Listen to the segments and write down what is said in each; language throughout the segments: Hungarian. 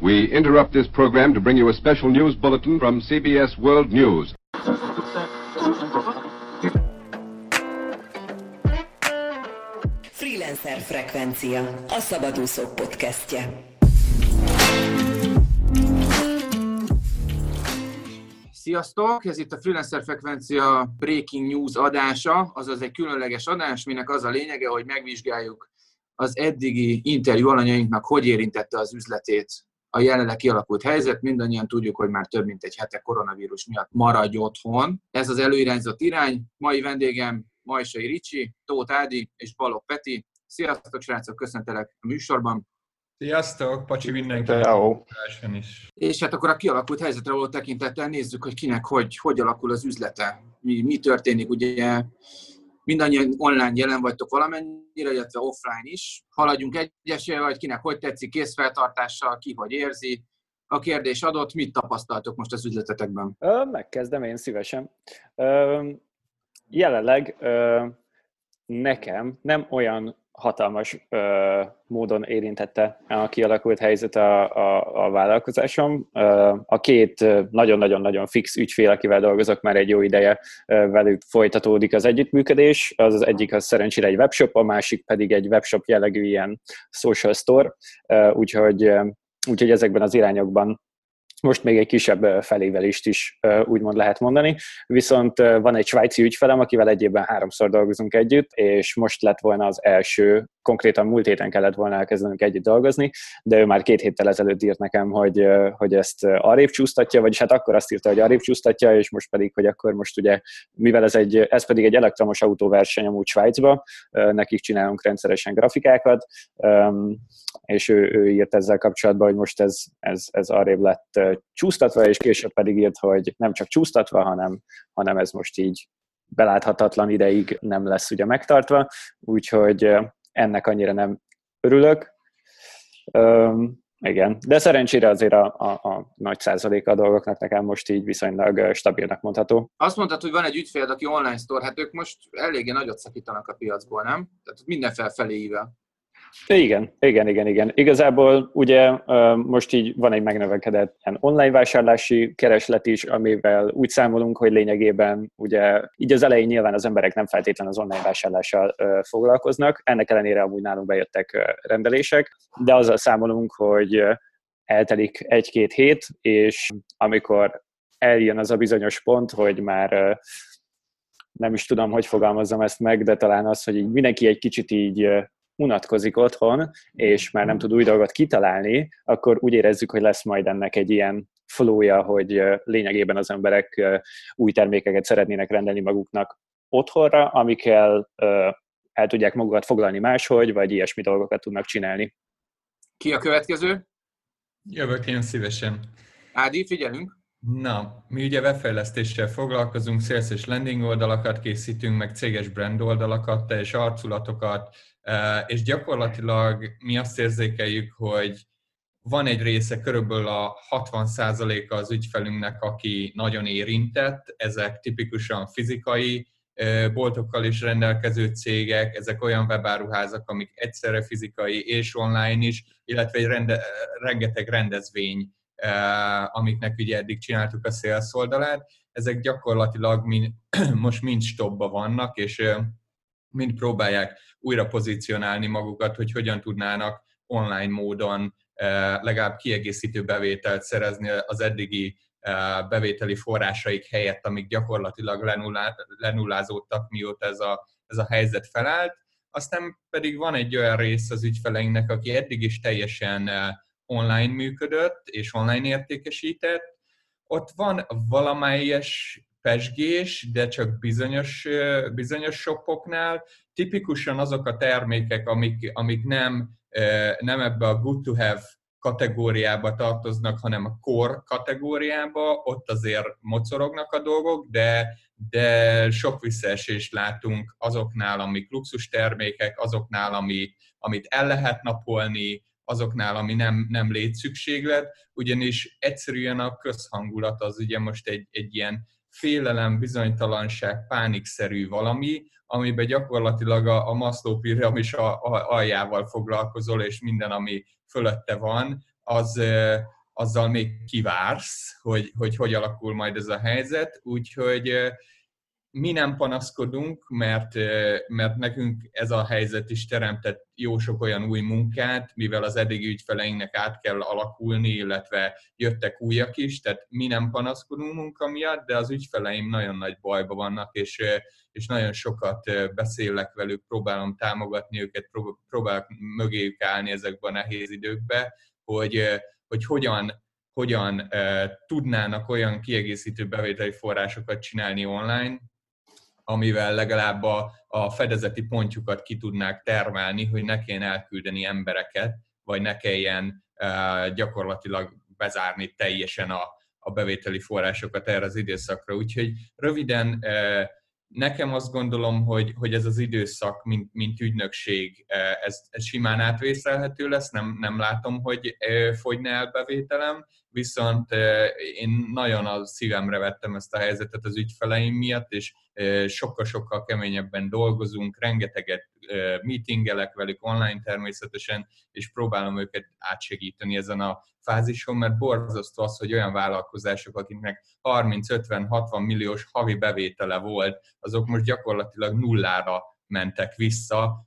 We interrupt this program to bring you a special news bulletin from CBS World News. Freelancer Frekvencia, a szabadúszók podcastje. Sziasztok! Ez itt a Freelancer Frekvencia Breaking News adása, azaz egy különleges adás, minek az a lényege, hogy megvizsgáljuk az eddigi interjú alanyainknak, hogy érintette az üzletét a jelenleg kialakult helyzet. Mindannyian tudjuk, hogy már több mint egy hete koronavírus miatt maradj otthon. Ez az előirányzott irány. Mai vendégem Majsai Ricsi, Tóth Ádi és Balogh Peti. Sziasztok, srácok, köszöntelek a műsorban. Sziasztok, Pacsi mindenki. is. És hát akkor a kialakult helyzetre való tekintettel nézzük, hogy kinek hogy, hogy alakul az üzlete, mi, mi történik. Ugye mindannyian online jelen vagytok valamennyire, illetve offline is. Haladjunk egyesével, vagy kinek hogy tetszik, készfeltartással, ki hogy érzi. A kérdés adott, mit tapasztaltok most az üzletetekben? Megkezdem én szívesen. Jelenleg nekem nem olyan hatalmas ö, módon érintette a kialakult helyzet a, a, a vállalkozásom. A két nagyon-nagyon-nagyon fix ügyfél, akivel dolgozok már egy jó ideje, velük folytatódik az együttműködés. Az, az egyik az szerencsére egy webshop, a másik pedig egy webshop jellegű ilyen social store, úgyhogy, úgyhogy ezekben az irányokban most még egy kisebb felévelést is úgymond lehet mondani, viszont van egy svájci ügyfelem, akivel egy évben háromszor dolgozunk együtt, és most lett volna az első, konkrétan múlt héten kellett volna elkezdenünk együtt dolgozni, de ő már két héttel ezelőtt írt nekem, hogy, hogy ezt arrébb csúsztatja, vagyis hát akkor azt írta, hogy arrébb csúsztatja, és most pedig, hogy akkor most ugye, mivel ez, egy, ez pedig egy elektromos autóverseny amúgy Svájcba, nekik csinálunk rendszeresen grafikákat, és ő, ő írt ezzel kapcsolatban, hogy most ez, ez, ez arrébb lett csúsztatva, és később pedig írt, hogy nem csak csúsztatva, hanem, hanem ez most így beláthatatlan ideig nem lesz ugye megtartva, úgyhogy ennek annyira nem örülök. Üm, igen, de szerencsére azért a, a, a nagy százaléka a dolgoknak nekem most így viszonylag stabilnak mondható. Azt mondtad, hogy van egy ügyféled, aki online store, hát ők most eléggé nagyot szakítanak a piacból, nem? Tehát minden felfelé ível. Igen, igen, igen, igen. Igazából ugye most így van egy megnövekedett ilyen online vásárlási kereslet is, amivel úgy számolunk, hogy lényegében ugye így az elején nyilván az emberek nem feltétlenül az online vásárlással foglalkoznak, ennek ellenére amúgy nálunk bejöttek rendelések, de azzal számolunk, hogy eltelik egy-két hét, és amikor eljön az a bizonyos pont, hogy már nem is tudom, hogy fogalmazzam ezt meg, de talán az, hogy így mindenki egy kicsit így unatkozik otthon, és már nem tud új dolgot kitalálni, akkor úgy érezzük, hogy lesz majd ennek egy ilyen flója, hogy lényegében az emberek új termékeket szeretnének rendelni maguknak otthonra, amikkel el tudják magukat foglalni máshogy, vagy ilyesmi dolgokat tudnak csinálni. Ki a következő? Jövök én szívesen. Ádi, figyelünk! Na, mi ugye webfejlesztéssel foglalkozunk, sales és landing oldalakat készítünk, meg céges brand oldalakat, teljes arculatokat, és gyakorlatilag mi azt érzékeljük, hogy van egy része, körülbelül a 60%-a az ügyfelünknek, aki nagyon érintett, ezek tipikusan fizikai boltokkal is rendelkező cégek, ezek olyan webáruházak, amik egyszerre fizikai és online is, illetve egy rende, rengeteg rendezvény, amiknek ugye eddig csináltuk a sales oldalát, ezek gyakorlatilag mind, most mind stopba vannak, és mind próbálják újra pozícionálni magukat, hogy hogyan tudnának online módon eh, legalább kiegészítő bevételt szerezni az eddigi eh, bevételi forrásaik helyett, amik gyakorlatilag lenullázódtak, mióta ez a, ez a helyzet felállt. Aztán pedig van egy olyan rész az ügyfeleinknek, aki eddig is teljesen eh, online működött és online értékesített. Ott van valamelyes pesgés, de csak bizonyos, bizonyos shopoknál. Tipikusan azok a termékek, amik, amik nem, nem ebbe a good to have kategóriába tartoznak, hanem a core kategóriába, ott azért mocorognak a dolgok, de, de sok visszaesést látunk azoknál, amik luxus termékek, azoknál, ami, amit el lehet napolni, azoknál, ami nem, nem létszükséglet, ugyanis egyszerűen a közhangulat az ugye most egy, egy ilyen félelem, bizonytalanság, pánikszerű valami, amiben gyakorlatilag a, a Maslow piramis a, a, aljával foglalkozol, és minden, ami fölötte van, az, azzal még kivársz, hogy, hogy hogy alakul majd ez a helyzet, úgyhogy mi nem panaszkodunk, mert, mert nekünk ez a helyzet is teremtett jó sok olyan új munkát, mivel az eddigi ügyfeleinknek át kell alakulni, illetve jöttek újak is, tehát mi nem panaszkodunk munka miatt, de az ügyfeleim nagyon nagy bajba vannak, és, és nagyon sokat beszélek velük, próbálom támogatni őket, próbálok mögéjük állni ezekben a nehéz időkben, hogy, hogy hogyan hogyan tudnának olyan kiegészítő bevételi forrásokat csinálni online, amivel legalább a, a fedezeti pontjukat ki tudnák termelni, hogy ne kelljen elküldeni embereket, vagy ne kelljen uh, gyakorlatilag bezárni teljesen a, a bevételi forrásokat erre az időszakra. Úgyhogy röviden uh, nekem azt gondolom, hogy, hogy ez az időszak, mint, mint ügynökség, ez, ez simán átvészelhető lesz, nem, nem látom, hogy fogyna el bevételem, viszont én nagyon a szívemre vettem ezt a helyzetet az ügyfeleim miatt, és sokkal-sokkal keményebben dolgozunk, rengeteget meetingelek velük online természetesen, és próbálom őket átsegíteni ezen a fázison, mert borzasztó az, hogy olyan vállalkozások, akiknek 30-50-60 milliós havi bevétele volt, azok most gyakorlatilag nullára mentek vissza,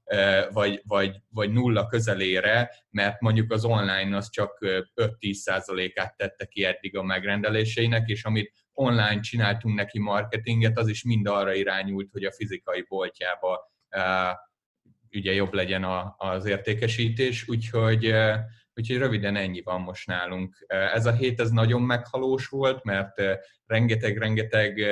vagy, vagy, vagy nulla közelére, mert mondjuk az online az csak 5-10%-át tette ki eddig a megrendeléseinek, és amit online csináltunk neki marketinget, az is mind arra irányult, hogy a fizikai boltjába ugye jobb legyen az értékesítés, úgyhogy, úgyhogy röviden ennyi van most nálunk. Ez a hét ez nagyon meghalós volt, mert rengeteg-rengeteg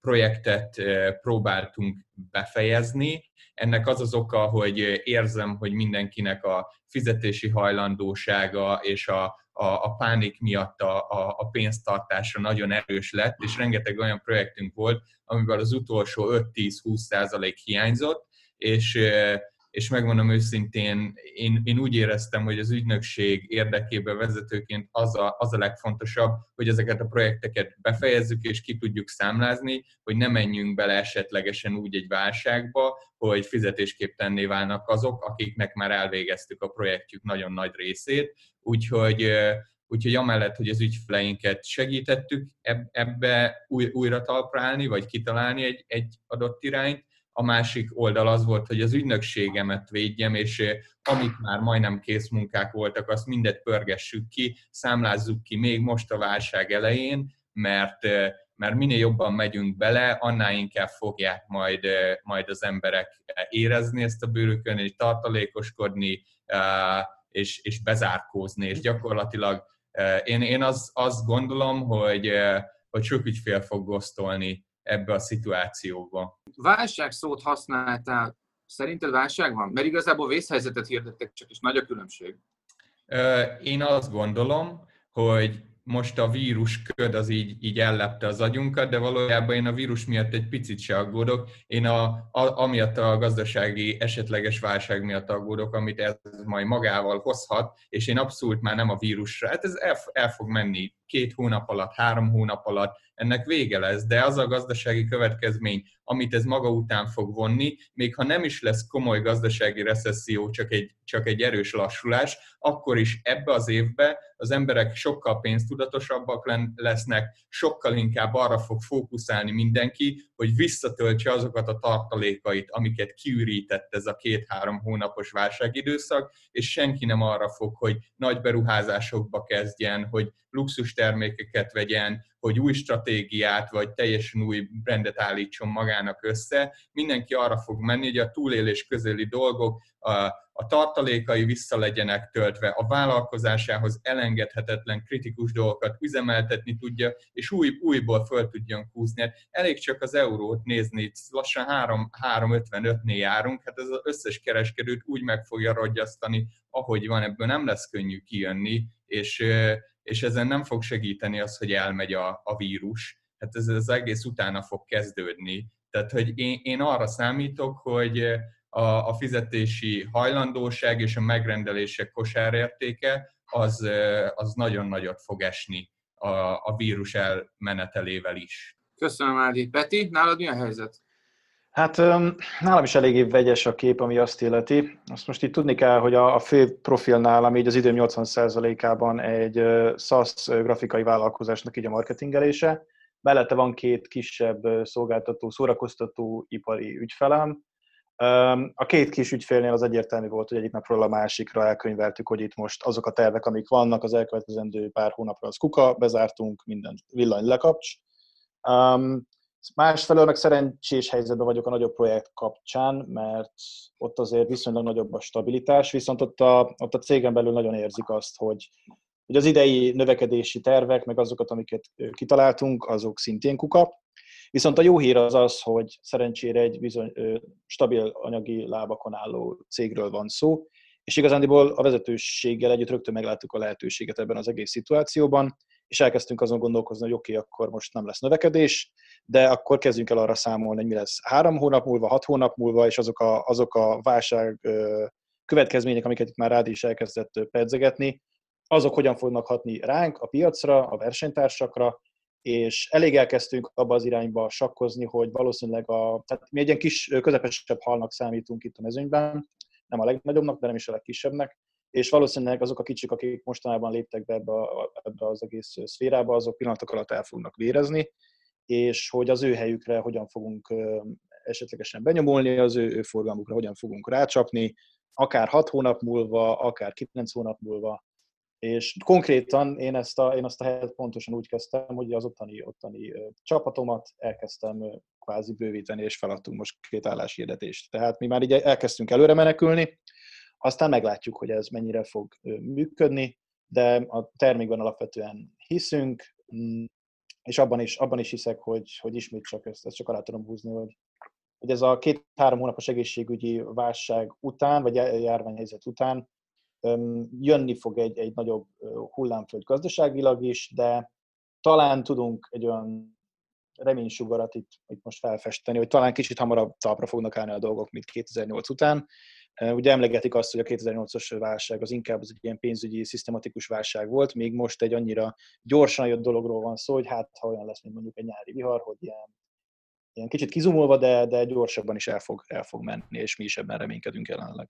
projektet próbáltunk befejezni. Ennek az az oka, hogy érzem, hogy mindenkinek a fizetési hajlandósága és a, a, a pánik miatt a, a, a pénztartása nagyon erős lett, és rengeteg olyan projektünk volt, amivel az utolsó 5-10-20 százalék hiányzott, és és megmondom őszintén, én, én úgy éreztem, hogy az ügynökség érdekében vezetőként az a, az a legfontosabb, hogy ezeket a projekteket befejezzük és ki tudjuk számlázni, hogy ne menjünk bele esetlegesen úgy egy válságba, hogy fizetésképtenné válnak azok, akiknek már elvégeztük a projektjük nagyon nagy részét. Úgyhogy Úgyhogy amellett, hogy az ügyfeleinket segítettük ebbe új, újra talprálni, vagy kitalálni egy, egy adott irányt, a másik oldal az volt, hogy az ügynökségemet védjem, és eh, amik már majdnem kész munkák voltak, azt mindet pörgessük ki, számlázzuk ki még most a válság elején, mert, eh, mert minél jobban megyünk bele, annál inkább fogják majd, eh, majd az emberek érezni ezt a bőrükön, és tartalékoskodni, és, és bezárkózni, és gyakorlatilag én, én az, azt gondolom, hogy, hogy sok ügyfél fog gosztolni ebbe a szituációba. Válság szót használtál. Szerinted válság van? Mert igazából vészhelyzetet hirdettek, csak is nagy a különbség. Én azt gondolom, hogy most a vírus köd az így, így ellepte az agyunkat, de valójában én a vírus miatt egy picit se aggódok. Én a, a, amiatt a gazdasági esetleges válság miatt aggódok, amit ez majd magával hozhat, és én abszolút már nem a vírusra. Hát ez el, el fog menni két hónap alatt, három hónap alatt, ennek vége lesz, de az a gazdasági következmény, amit ez maga után fog vonni, még ha nem is lesz komoly gazdasági recesszió, csak egy, csak egy erős lassulás, akkor is ebbe az évbe az emberek sokkal pénztudatosabbak lesznek, sokkal inkább arra fog fókuszálni mindenki, hogy visszatöltse azokat a tartalékait, amiket kiürített ez a két-három hónapos válságidőszak, és senki nem arra fog, hogy nagy beruházásokba kezdjen, hogy luxus termékeket vegyen, hogy új stratégiát vagy teljesen új brandet állítson magának össze. Mindenki arra fog menni, hogy a túlélés közeli dolgok, a, a tartalékai vissza legyenek töltve, a vállalkozásához elengedhetetlen kritikus dolgokat üzemeltetni tudja, és új, újból föl tudjon húzni. Hát elég csak az eurót nézni, lassan 3,55-nél járunk, hát ez az összes kereskedőt úgy meg fogja rogyasztani, ahogy van, ebből nem lesz könnyű kijönni, és és ezen nem fog segíteni az, hogy elmegy a, a vírus. Hát ez az egész utána fog kezdődni. Tehát, hogy én, én arra számítok, hogy a, a fizetési hajlandóság és a megrendelések kosárértéke az, az nagyon nagyot fog esni a, a vírus elmenetelével is. Köszönöm, Ádi. Peti, nálad mi a helyzet? Hát nálam is eléggé vegyes a kép, ami azt illeti. Azt most itt tudni kell, hogy a, a fő profil nálam így az időm 80%-ában egy SaaS grafikai vállalkozásnak így a marketingelése. Mellette van két kisebb szolgáltató, szórakoztató ipari ügyfelem. A két kis ügyfélnél az egyértelmű volt, hogy egyik napról a másikra elkönyveltük, hogy itt most azok a tervek, amik vannak az elkövetkezendő pár hónapra, az kuka, bezártunk, minden villany lekapcs. Másfelől meg szerencsés helyzetben vagyok a nagyobb projekt kapcsán, mert ott azért viszonylag nagyobb a stabilitás, viszont ott a, ott a cégen belül nagyon érzik azt, hogy, hogy az idei növekedési tervek, meg azokat, amiket kitaláltunk, azok szintén kuka. Viszont a jó hír az az, hogy szerencsére egy bizony stabil anyagi lábakon álló cégről van szó, és igazándiból a vezetőséggel együtt rögtön megláttuk a lehetőséget ebben az egész szituációban, és elkezdtünk azon gondolkozni, hogy oké, okay, akkor most nem lesz növekedés, de akkor kezdjünk el arra számolni, hogy mi lesz három hónap múlva, hat hónap múlva, és azok a, azok a válság következmények, amiket itt már rád is elkezdett pedzegetni, azok hogyan fognak hatni ránk, a piacra, a versenytársakra, és elég elkezdtünk abba az irányba sakkozni, hogy valószínűleg a, tehát mi egy ilyen kis, közepesebb halnak számítunk itt a mezőnyben, nem a legnagyobbnak, de nem is a legkisebbnek, és valószínűleg azok a kicsik, akik mostanában léptek be ebbe, a, ebbe az egész szférába, azok pillanatok alatt el fognak vérezni, és hogy az ő helyükre hogyan fogunk esetlegesen benyomulni, az ő, ő forgalmukra hogyan fogunk rácsapni, akár 6 hónap múlva, akár 9 hónap múlva, és konkrétan én ezt a, én azt a helyet pontosan úgy kezdtem, hogy az ottani, ottani csapatomat elkezdtem kvázi bővíteni, és feladtunk most két álláshirdetést. Tehát mi már így elkezdtünk előre menekülni, aztán meglátjuk, hogy ez mennyire fog működni, de a termékben alapvetően hiszünk, mm, és abban is, abban is hiszek, hogy, hogy ismét csak ezt, ezt csak alá tudom húzni, hogy, hogy ez a két-három hónapos egészségügyi válság után, vagy járványhelyzet után jönni fog egy, egy nagyobb hullámföld gazdaságilag is, de talán tudunk egy olyan reménysugarat itt, itt most felfesteni, hogy talán kicsit hamarabb talpra fognak állni a dolgok, mint 2008 után. Ugye emlegetik azt, hogy a 2008-as válság az inkább az egy ilyen pénzügyi, szisztematikus válság volt, még most egy annyira gyorsan jött dologról van szó, hogy hát ha olyan lesz, mint mondjuk egy nyári vihar, hogy ilyen, ilyen kicsit kizumolva, de, de gyorsabban is el fog, el fog menni, és mi is ebben reménykedünk jelenleg.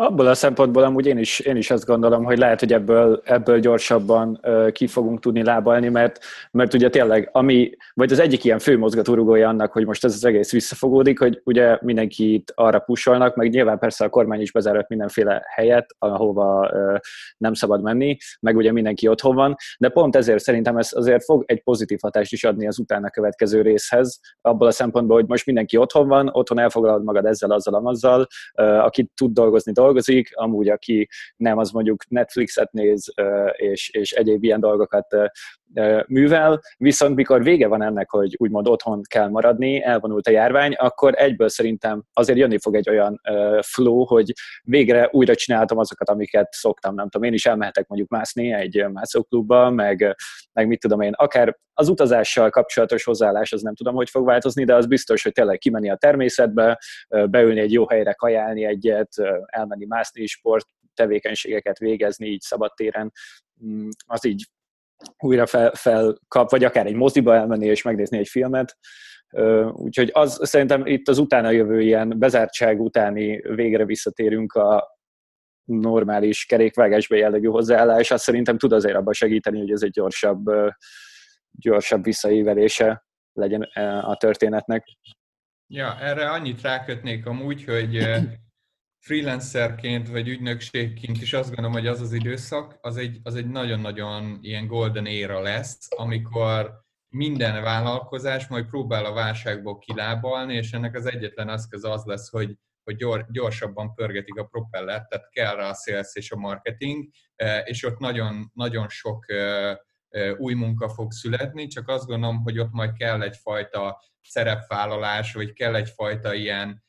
Abból a szempontból amúgy én is, én is azt gondolom, hogy lehet, hogy ebből, ebből gyorsabban uh, ki fogunk tudni lábalni, mert, mert ugye tényleg, ami, vagy az egyik ilyen fő mozgatórugója annak, hogy most ez az egész visszafogódik, hogy ugye mindenkit arra pusolnak, meg nyilván persze a kormány is bezárt mindenféle helyet, ahova nem szabad menni, meg ugye mindenki otthon van, de pont ezért szerintem ez azért fog egy pozitív hatást is adni az utána következő részhez, abból a szempontból, hogy most mindenki otthon van, otthon elfoglalod magad ezzel, azzal, amazzal, uh, aki tud dolgozni, dolgozni, dolgozik, amúgy aki nem, az mondjuk Netflixet néz, és, és egyéb ilyen dolgokat művel, viszont mikor vége van ennek, hogy úgymond otthon kell maradni, elvonult a járvány, akkor egyből szerintem azért jönni fog egy olyan flow, hogy végre újra csináltam azokat, amiket szoktam, nem tudom, én is elmehetek mondjuk mászni egy mászóklubba, meg, meg mit tudom én, akár az utazással kapcsolatos hozzáállás, az nem tudom, hogy fog változni, de az biztos, hogy tényleg kimenni a természetbe, beülni egy jó helyre, kajálni egyet, elmenni mászni, sport tevékenységeket végezni így szabadtéren, mm, az így újra fel, felkap, vagy akár egy moziba elmenni és megnézni egy filmet. Úgyhogy az szerintem itt az utána jövő ilyen bezártság utáni végre visszatérünk a normális kerékvágásba jellegű hozzáállás, azt szerintem tud azért abban segíteni, hogy ez egy gyorsabb, gyorsabb visszaívelése legyen a történetnek. Ja, erre annyit rákötnék amúgy, hogy freelancerként vagy ügynökségként is azt gondolom, hogy az az időszak, az egy, az egy nagyon-nagyon ilyen golden éra lesz, amikor minden vállalkozás majd próbál a válságból kilábalni, és ennek az egyetlen eszköz az lesz, hogy, hogy gyorsabban pörgetik a propellert, tehát kell rá a sales és a marketing, e, és ott nagyon, nagyon sok e, e, új munka fog születni, csak azt gondolom, hogy ott majd kell egyfajta szerepvállalás, vagy kell egyfajta ilyen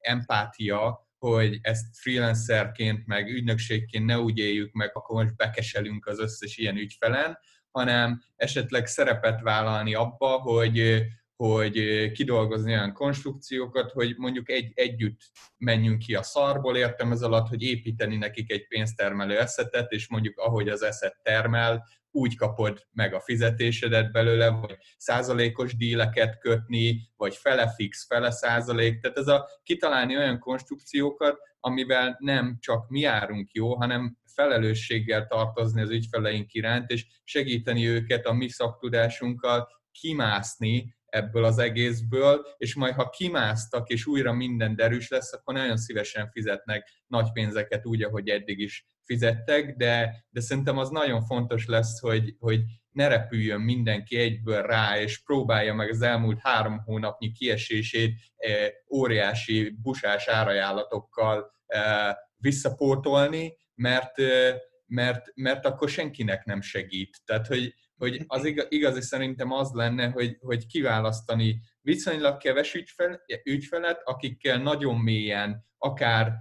empátia, hogy ezt freelancerként, meg ügynökségként ne úgy éljük meg, akkor most bekeselünk az összes ilyen ügyfelen, hanem esetleg szerepet vállalni abba, hogy, hogy kidolgozni olyan konstrukciókat, hogy mondjuk egy, együtt menjünk ki a szarból, értem ez alatt, hogy építeni nekik egy pénztermelő eszetet, és mondjuk ahogy az eszet termel, úgy kapod meg a fizetésedet belőle, vagy százalékos díleket kötni, vagy fele fix, fele százalék. Tehát ez a kitalálni olyan konstrukciókat, amivel nem csak mi járunk jó, hanem felelősséggel tartozni az ügyfeleink iránt, és segíteni őket a mi szaktudásunkkal kimászni ebből az egészből, és majd ha kimásztak, és újra minden derűs lesz, akkor nagyon szívesen fizetnek nagy pénzeket úgy, ahogy eddig is fizettek, de, de szerintem az nagyon fontos lesz, hogy, hogy ne repüljön mindenki egyből rá, és próbálja meg az elmúlt három hónapnyi kiesését eh, óriási busás árajánlatokkal eh, visszapótolni, mert, eh, mert, mert akkor senkinek nem segít. Tehát, hogy, hogy az igazi szerintem az lenne, hogy, hogy kiválasztani viszonylag keves ügyfel, ügyfelet, akikkel nagyon mélyen, akár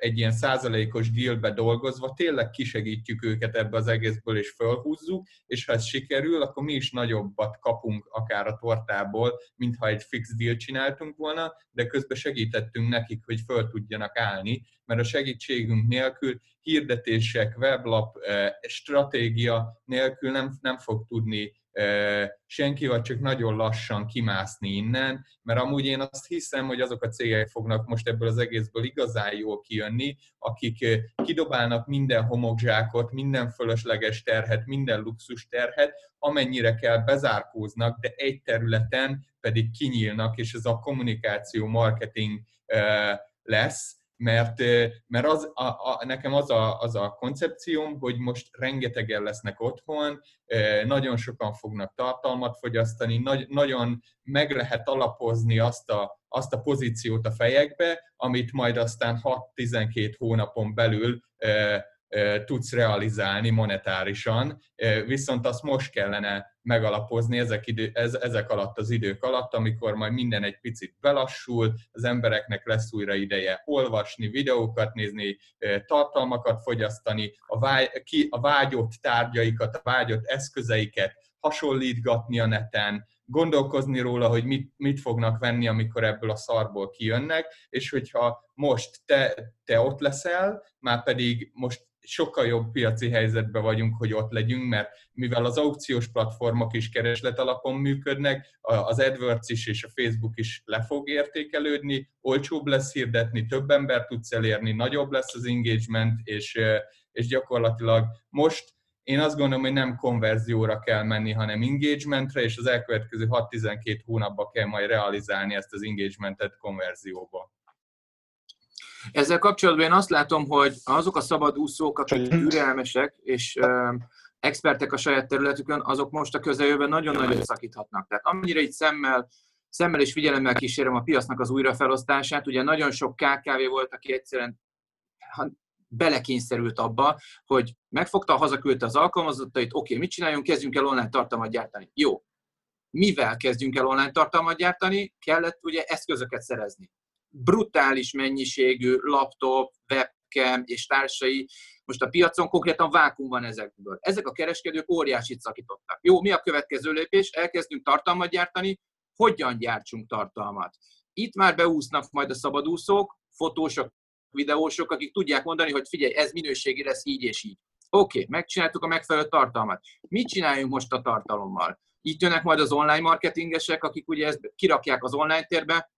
egy ilyen százalékos dealbe dolgozva, tényleg kisegítjük őket ebbe az egészből, és fölhúzzuk, és ha ez sikerül, akkor mi is nagyobbat kapunk akár a tortából, mintha egy fix deal csináltunk volna, de közben segítettünk nekik, hogy föl tudjanak állni, mert a segítségünk nélkül hirdetések, weblap, stratégia nélkül nem, nem fog tudni senki, vagy csak nagyon lassan kimászni innen, mert amúgy én azt hiszem, hogy azok a cégek fognak most ebből az egészből igazán jól kijönni, akik kidobálnak minden homokzsákot, minden fölösleges terhet, minden luxus terhet, amennyire kell bezárkóznak, de egy területen pedig kinyílnak, és ez a kommunikáció, marketing lesz, mert, mert az, a, a, nekem az a, az a koncepcióm, hogy most rengetegen lesznek otthon, nagyon sokan fognak tartalmat fogyasztani, nagy, nagyon meg lehet alapozni azt a, azt a pozíciót a fejekbe, amit majd aztán 6-12 hónapon belül tudsz realizálni monetárisan, viszont azt most kellene megalapozni ezek, idő, ez, ezek alatt az idők alatt, amikor majd minden egy picit belassul, az embereknek lesz újra ideje olvasni, videókat nézni, tartalmakat fogyasztani, a, vágy, ki, a vágyott tárgyaikat, a vágyott eszközeiket hasonlítgatni a neten, gondolkozni róla, hogy mit, mit fognak venni, amikor ebből a szarból kijönnek, és hogyha most te, te ott leszel, már pedig most sokkal jobb piaci helyzetben vagyunk, hogy ott legyünk, mert mivel az aukciós platformok is kereslet alapon működnek, az AdWords is és a Facebook is le fog értékelődni, olcsóbb lesz hirdetni, több ember tudsz elérni, nagyobb lesz az engagement, és, és gyakorlatilag most én azt gondolom, hogy nem konverzióra kell menni, hanem engagementre, és az elkövetkező 6-12 hónapban kell majd realizálni ezt az engagementet konverzióba. Ezzel kapcsolatban én azt látom, hogy azok a szabadúszók, akik türelmesek és expertek a saját területükön, azok most a közeljövőben nagyon nagyon szakíthatnak. Tehát amennyire így szemmel, szemmel és figyelemmel kísérem a piacnak az újrafelosztását, ugye nagyon sok KKV volt, aki egyszerűen belekényszerült abba, hogy megfogta, hazaküldte az alkalmazottait, oké, okay, mit csináljunk, kezdjünk el online tartalmat gyártani. Jó. Mivel kezdjünk el online tartalmat gyártani? Kellett ugye eszközöket szerezni brutális mennyiségű laptop, webcam és társai, most a piacon konkrétan vákum van ezekből. Ezek a kereskedők óriásit szakítottak. Jó, mi a következő lépés? Elkezdünk tartalmat gyártani, hogyan gyártsunk tartalmat? Itt már beúsznak majd a szabadúszók, fotósok, videósok, akik tudják mondani, hogy figyelj, ez minőségi lesz így és így. Oké, okay, megcsináltuk a megfelelő tartalmat. Mit csináljunk most a tartalommal? Itt jönnek majd az online marketingesek, akik ugye ezt kirakják az online térbe,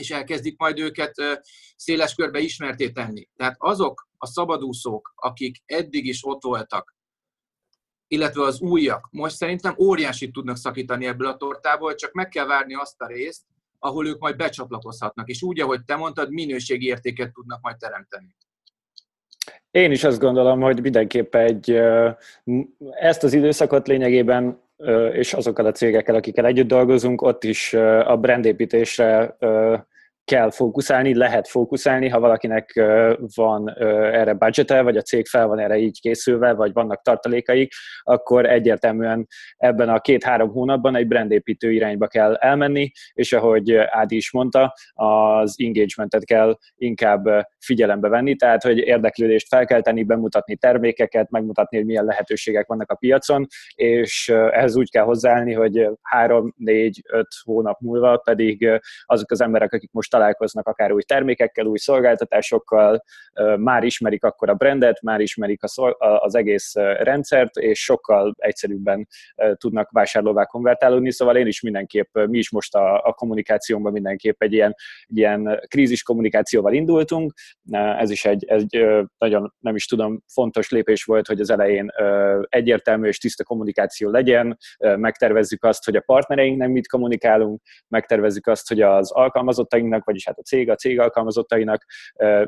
és elkezdik majd őket széles körbe ismerté tenni. Tehát azok a szabadúszók, akik eddig is ott voltak, illetve az újak, most szerintem óriási tudnak szakítani ebből a tortából, csak meg kell várni azt a részt, ahol ők majd becsatlakozhatnak, és úgy, ahogy te mondtad, minőségi értéket tudnak majd teremteni. Én is azt gondolom, hogy mindenképp egy, ezt az időszakot lényegében, és azokkal a cégekkel, akikkel együtt dolgozunk, ott is a brandépítésre kell fókuszálni, lehet fókuszálni, ha valakinek van erre budgete, vagy a cég fel van erre így készülve, vagy vannak tartalékaik, akkor egyértelműen ebben a két-három hónapban egy brandépítő irányba kell elmenni, és ahogy Ádi is mondta, az engagementet kell inkább figyelembe venni, tehát hogy érdeklődést fel kell tenni, bemutatni termékeket, megmutatni, hogy milyen lehetőségek vannak a piacon, és ehhez úgy kell hozzáállni, hogy három, négy, öt hónap múlva pedig azok az emberek, akik most találkoznak akár új termékekkel, új szolgáltatásokkal, már ismerik akkor a brandet, már ismerik az egész rendszert, és sokkal egyszerűbben tudnak vásárlóvá konvertálódni, szóval én is mindenképp, mi is most a, a kommunikációnkban mindenképp egy ilyen, ilyen krízis kommunikációval indultunk, ez is egy, egy nagyon nem is tudom, fontos lépés volt, hogy az elején egyértelmű és tiszta kommunikáció legyen, megtervezzük azt, hogy a partnereinknek mit kommunikálunk, megtervezzük azt, hogy az alkalmazottainknak, vagyis hát a cég, a cég alkalmazottainak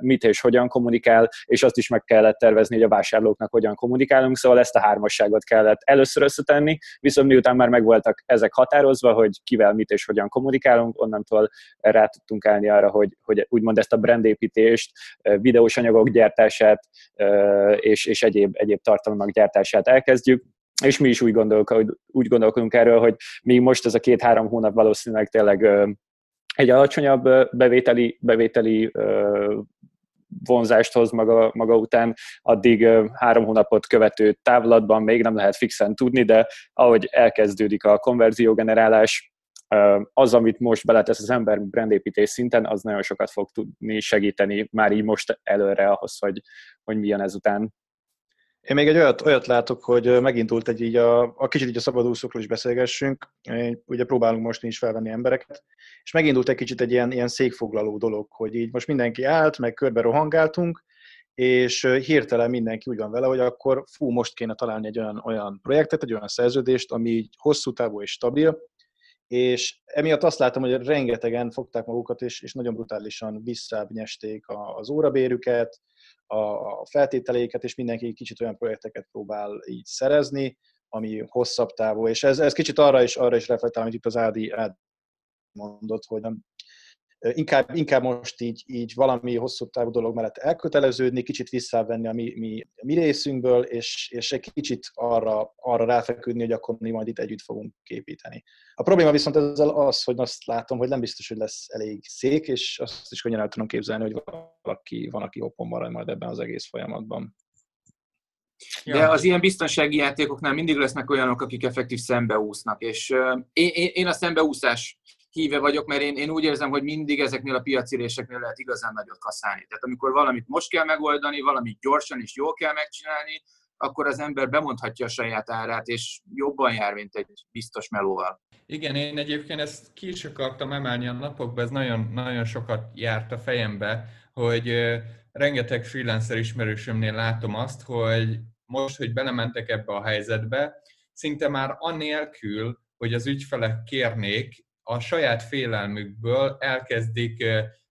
mit és hogyan kommunikál, és azt is meg kellett tervezni, hogy a vásárlóknak hogyan kommunikálunk, szóval ezt a hármasságot kellett először összetenni, viszont miután már megvoltak ezek határozva, hogy kivel mit és hogyan kommunikálunk, onnantól rá tudtunk állni arra, hogy, hogy úgymond ezt a brandépítést, videós anyagok gyártását és, és egyéb, egyéb tartalmak gyártását elkezdjük, és mi is úgy, gondolkodunk, úgy gondolkodunk erről, hogy mi most ez a két-három hónap valószínűleg tényleg egy alacsonyabb bevételi, bevételi vonzást hoz maga, maga után, addig három hónapot követő távlatban még nem lehet fixen tudni, de ahogy elkezdődik a konverziógenerálás, az, amit most beletesz az ember brandépítés szinten, az nagyon sokat fog tudni segíteni már így most előre ahhoz, hogy, hogy milyen ezután. Én még egy olyat, olyat látok, hogy megindult egy így a, a kicsit így a szabadúszókról is beszélgessünk. Ugye próbálunk most is felvenni embereket, és megindult egy kicsit egy ilyen, ilyen székfoglaló dolog, hogy így most mindenki állt, meg körbe rohangáltunk, és hirtelen mindenki úgy van vele, hogy akkor fú, most kéne találni egy olyan, olyan projektet, egy olyan szerződést, ami így hosszú távú és stabil, és emiatt azt látom, hogy rengetegen fogták magukat, és, és nagyon brutálisan visszábnyesték az órabérüket, a feltételeiket, és mindenki kicsit olyan projekteket próbál így szerezni, ami hosszabb távú, és ez, ez kicsit arra is, arra is reflektál, amit itt az Ádi, Ádi mondott, hogy nem, inkább, inkább most így, így valami hosszú távú dolog mellett elköteleződni, kicsit visszavenni a mi, mi, mi részünkből, és, és egy kicsit arra, arra ráfeküdni, hogy akkor mi majd itt együtt fogunk képíteni. A probléma viszont ezzel az, hogy azt látom, hogy nem biztos, hogy lesz elég szék, és azt is könnyen el tudom képzelni, hogy valaki van, aki hoppon marad majd ebben az egész folyamatban. De az ilyen biztonsági játékoknál mindig lesznek olyanok, akik effektív szembeúsznak, és én, én a szembeúszás híve vagyok, mert én, én úgy érzem, hogy mindig ezeknél a piacéréseknél lehet igazán nagyot kaszálni. Tehát amikor valamit most kell megoldani, valamit gyorsan és jól kell megcsinálni, akkor az ember bemondhatja a saját árát, és jobban jár, mint egy biztos melóval. Igen, én egyébként ezt ki is akartam emelni a napokban, ez nagyon, nagyon sokat járt a fejembe, hogy rengeteg freelancer ismerősömnél látom azt, hogy most, hogy belementek ebbe a helyzetbe, szinte már anélkül, hogy az ügyfelek kérnék, a saját félelmükből elkezdik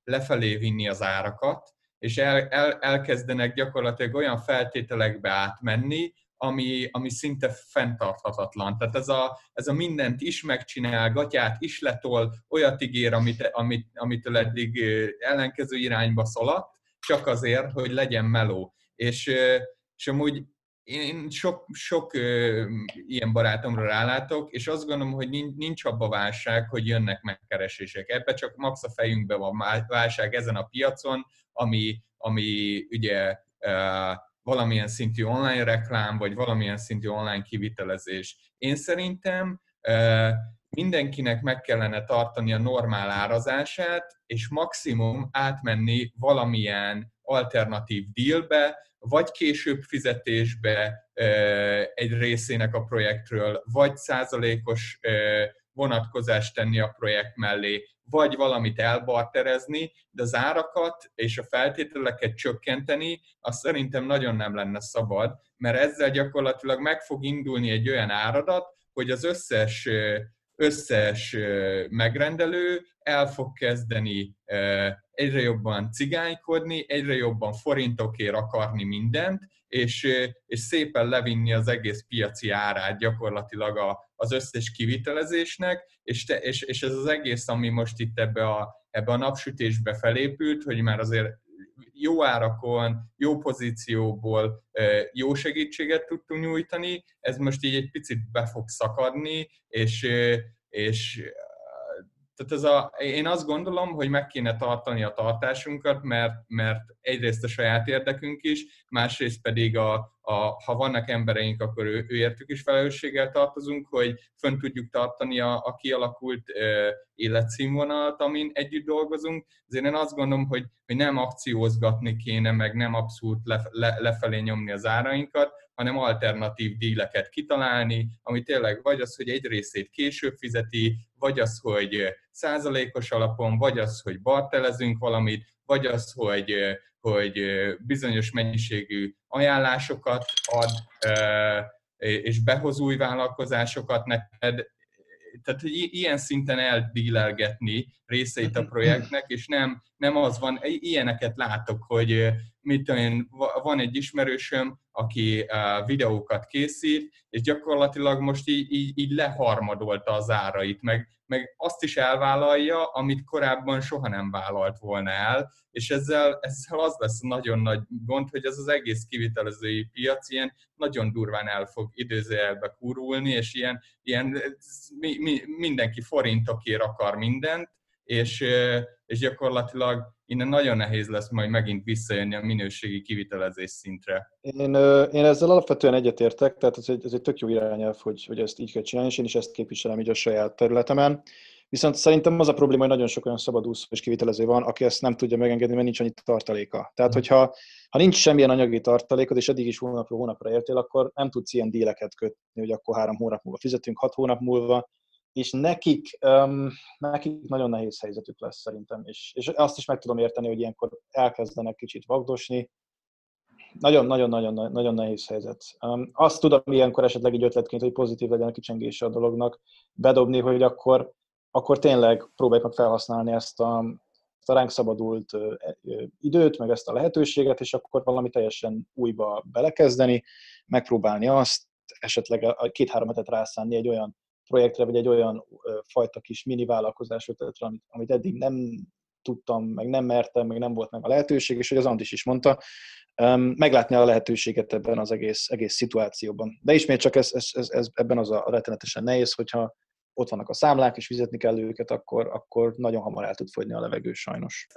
lefelé vinni az árakat, és el, el, elkezdenek gyakorlatilag olyan feltételekbe átmenni, ami, ami szinte fenntarthatatlan. Tehát ez a, ez a mindent is megcsinál, gatyát is letol, olyat ígér, amit, amit, amitől eddig ellenkező irányba szaladt, csak azért, hogy legyen meló. És, és amúgy én sok, sok ö, ilyen barátomra rálátok, és azt gondolom, hogy nincs, nincs abba válság, hogy jönnek megkeresések. Ebbe csak max a fejünkbe van válság ezen a piacon, ami, ami ugye ö, valamilyen szintű online reklám, vagy valamilyen szintű online kivitelezés. Én szerintem ö, mindenkinek meg kellene tartani a normál árazását, és maximum átmenni valamilyen alternatív dealbe, vagy később fizetésbe egy részének a projektről, vagy százalékos vonatkozást tenni a projekt mellé, vagy valamit elbarterezni, de az árakat és a feltételeket csökkenteni, az szerintem nagyon nem lenne szabad, mert ezzel gyakorlatilag meg fog indulni egy olyan áradat, hogy az összes összes megrendelő el fog kezdeni egyre jobban cigánykodni, egyre jobban forintokért akarni mindent, és, és szépen levinni az egész piaci árát gyakorlatilag az összes kivitelezésnek, és, te, és, és ez az egész, ami most itt ebbe a, ebbe a napsütésbe felépült, hogy már azért jó árakon, jó pozícióból jó segítséget tudtunk nyújtani, ez most így egy picit be fog szakadni, és, és tehát ez a, én azt gondolom, hogy meg kéne tartani a tartásunkat, mert, mert egyrészt a saját érdekünk is, másrészt pedig a, a, ha vannak embereink, akkor ő, őértük is felelősséggel tartozunk, hogy fönn tudjuk tartani a, a kialakult ö, életszínvonalat, amin együtt dolgozunk. Ezért én azt gondolom, hogy, hogy nem akciózgatni kéne, meg nem abszolút le, le, lefelé nyomni az árainkat, hanem alternatív díleket kitalálni, ami tényleg vagy az, hogy egy részét később fizeti, vagy az, hogy százalékos alapon, vagy az, hogy bartelezünk valamit, vagy az, hogy, hogy bizonyos mennyiségű ajánlásokat ad, és behoz új vállalkozásokat neked, tehát ilyen szinten eldílelgetni részeit a mhm. projektnek, és nem, nem az van, ilyeneket látok, hogy mit én, van egy ismerősöm, aki videókat készít, és gyakorlatilag most így, így, így leharmadolta az árait, meg, meg azt is elvállalja, amit korábban soha nem vállalt volna el, és ezzel, ezzel az lesz nagyon nagy gond, hogy ez az egész kivitelezői piac ilyen nagyon durván el fog időzőjelbe kurulni, és ilyen, ilyen mi, mi, mindenki forintokért akar mindent, és, és gyakorlatilag innen nagyon nehéz lesz majd megint visszajönni a minőségi kivitelezés szintre. Én, én ezzel alapvetően egyetértek, tehát ez egy, ez egy tök jó irányelv, hogy, hogy ezt így kell csinálni, és én is ezt képviselem így a saját területemen. Viszont szerintem az a probléma, hogy nagyon sok olyan szabadúszó és kivitelező van, aki ezt nem tudja megengedni, mert nincs annyi tartaléka. Tehát, mm. hogyha ha nincs semmilyen anyagi tartalékod, és eddig is hónapról hónapra értél, akkor nem tudsz ilyen díleket kötni, hogy akkor három hónap múlva fizetünk, hat hónap múlva, és nekik, um, nekik nagyon nehéz helyzetük lesz szerintem, és, és azt is meg tudom érteni, hogy ilyenkor elkezdenek kicsit vagdosni, nagyon-nagyon-nagyon nagyon nehéz helyzet. Um, azt tudom ilyenkor esetleg egy ötletként, hogy pozitív legyen a kicsengése a dolognak, bedobni, hogy akkor, akkor tényleg próbáljuk meg felhasználni ezt a, ezt a ránk szabadult időt, meg ezt a lehetőséget, és akkor valami teljesen újba belekezdeni, megpróbálni azt, esetleg a két-három hetet rászánni egy olyan projektre, vagy egy olyan fajta kis mini vállalkozás ötletre, amit, amit eddig nem tudtam, meg nem mertem, meg nem volt meg a lehetőség, és hogy az Andis is mondta, meglátni a lehetőséget ebben az egész, egész szituációban. De ismét csak ez, ez, ez, ez ebben az a rettenetesen nehéz, hogyha ott vannak a számlák, és fizetni kell őket, akkor, akkor nagyon hamar el tud fogyni a levegő sajnos.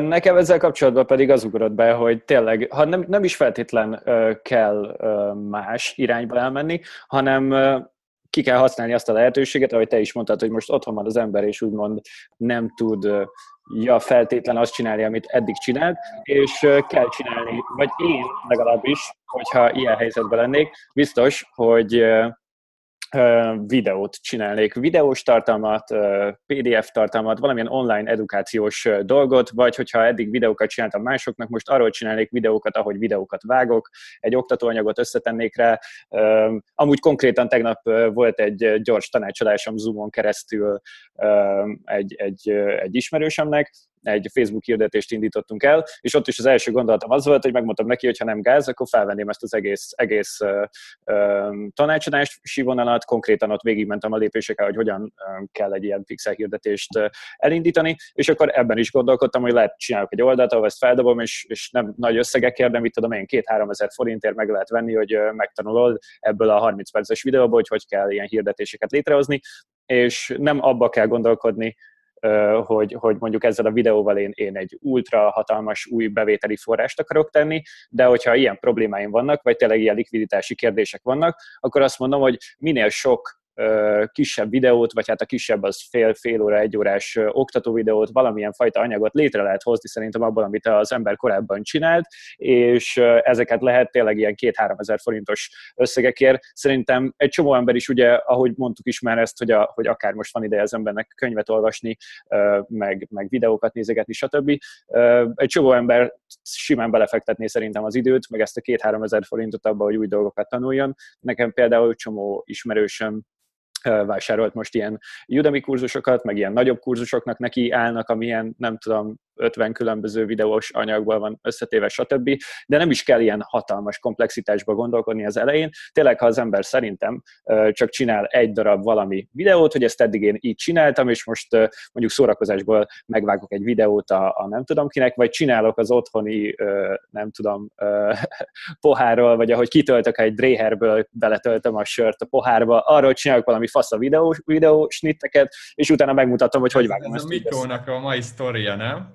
Nekem ezzel kapcsolatban pedig az ugrott be, hogy tényleg, ha nem, nem is feltétlen kell más irányba elmenni, hanem ki kell használni azt a lehetőséget, ahogy te is mondtad, hogy most otthon van az ember, és úgymond nem tud ja, feltétlen azt csinálni, amit eddig csinált, és kell csinálni, vagy én legalábbis, hogyha ilyen helyzetben lennék, biztos, hogy videót csinálnék, videós tartalmat, PDF tartalmat, valamilyen online edukációs dolgot, vagy hogyha eddig videókat csináltam másoknak, most arról csinálnék videókat, ahogy videókat vágok, egy oktatóanyagot összetennék rá. Amúgy konkrétan tegnap volt egy gyors tanácsadásom Zoomon keresztül egy, egy, egy ismerősömnek, egy Facebook hirdetést indítottunk el, és ott is az első gondolatom az volt, hogy megmondtam neki, hogy ha nem gáz, akkor felvenném ezt az egész, egész uh, uh, tanácsadást, sívonalat, konkrétan ott végigmentem a lépésekkel, hogy hogyan kell egy ilyen pixel hirdetést elindítani, és akkor ebben is gondolkodtam, hogy lehet csinálok egy oldalt, ahol ezt feldobom, és, és nem nagy összegekért, de mit tudom én, két-három ezer forintért meg lehet venni, hogy megtanulod ebből a 30 perces videóból, hogy hogy kell ilyen hirdetéseket létrehozni, és nem abba kell gondolkodni, hogy, hogy mondjuk ezzel a videóval én, én egy ultra hatalmas új bevételi forrást akarok tenni, de hogyha ilyen problémáim vannak, vagy tényleg ilyen likviditási kérdések vannak, akkor azt mondom, hogy minél sok kisebb videót, vagy hát a kisebb az fél, fél óra, egy órás oktató videót, valamilyen fajta anyagot létre lehet hozni szerintem abból, amit az ember korábban csinált, és ezeket lehet tényleg ilyen két-három ezer forintos összegekért. Szerintem egy csomó ember is ugye, ahogy mondtuk is már ezt, hogy, a, hogy akár most van ideje az embernek könyvet olvasni, meg, meg videókat nézegetni, stb. Egy csomó ember simán belefektetné szerintem az időt, meg ezt a két-három ezer forintot abba, hogy új dolgokat tanuljon. Nekem például csomó ismerősöm vásárolt most ilyen Udemy kurzusokat, meg ilyen nagyobb kurzusoknak neki állnak, amilyen nem tudom, 50 különböző videós anyagból van összetéve, stb. De nem is kell ilyen hatalmas komplexitásba gondolkodni az elején. Tényleg, ha az ember szerintem csak csinál egy darab valami videót, hogy ezt eddig én így csináltam, és most mondjuk szórakozásból megvágok egy videót a, a nem tudom kinek, vagy csinálok az otthoni, nem tudom, pohárról, vagy ahogy kitöltök egy dréherből, beletöltöm a sört a pohárba, arról csinálok valami fasz a videó, videó snitteket, és utána megmutatom, hogy hogy vágom ez ezt. Ez a Mikónak a mai sztoria, nem?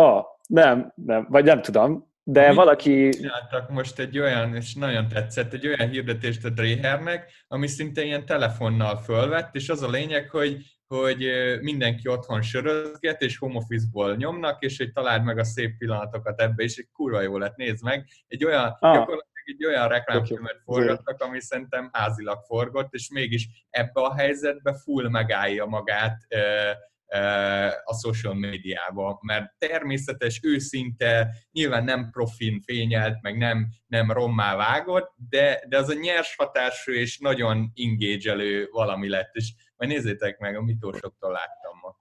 Ah, nem, nem, vagy nem tudom, de Mit valaki... Csináltak most egy olyan, és nagyon tetszett, egy olyan hirdetést a Drehernek, ami szinte ilyen telefonnal fölvett, és az a lényeg, hogy, hogy mindenki otthon sörözget, és home office-ból nyomnak, és hogy találd meg a szép pillanatokat ebbe, és egy kurva jó lett, nézd meg. Egy olyan, ah. gyakorlatilag egy olyan reklámfilmet forgattak, ami szerintem házilag forgott, és mégis ebbe a helyzetbe full megállja magát a social médiába, mert természetes, őszinte, nyilván nem profin fényelt, meg nem, nem rommá vágott, de, de az a nyers hatású és nagyon ingégelő valami lett, és majd nézzétek meg, a mitósoktól láttam ma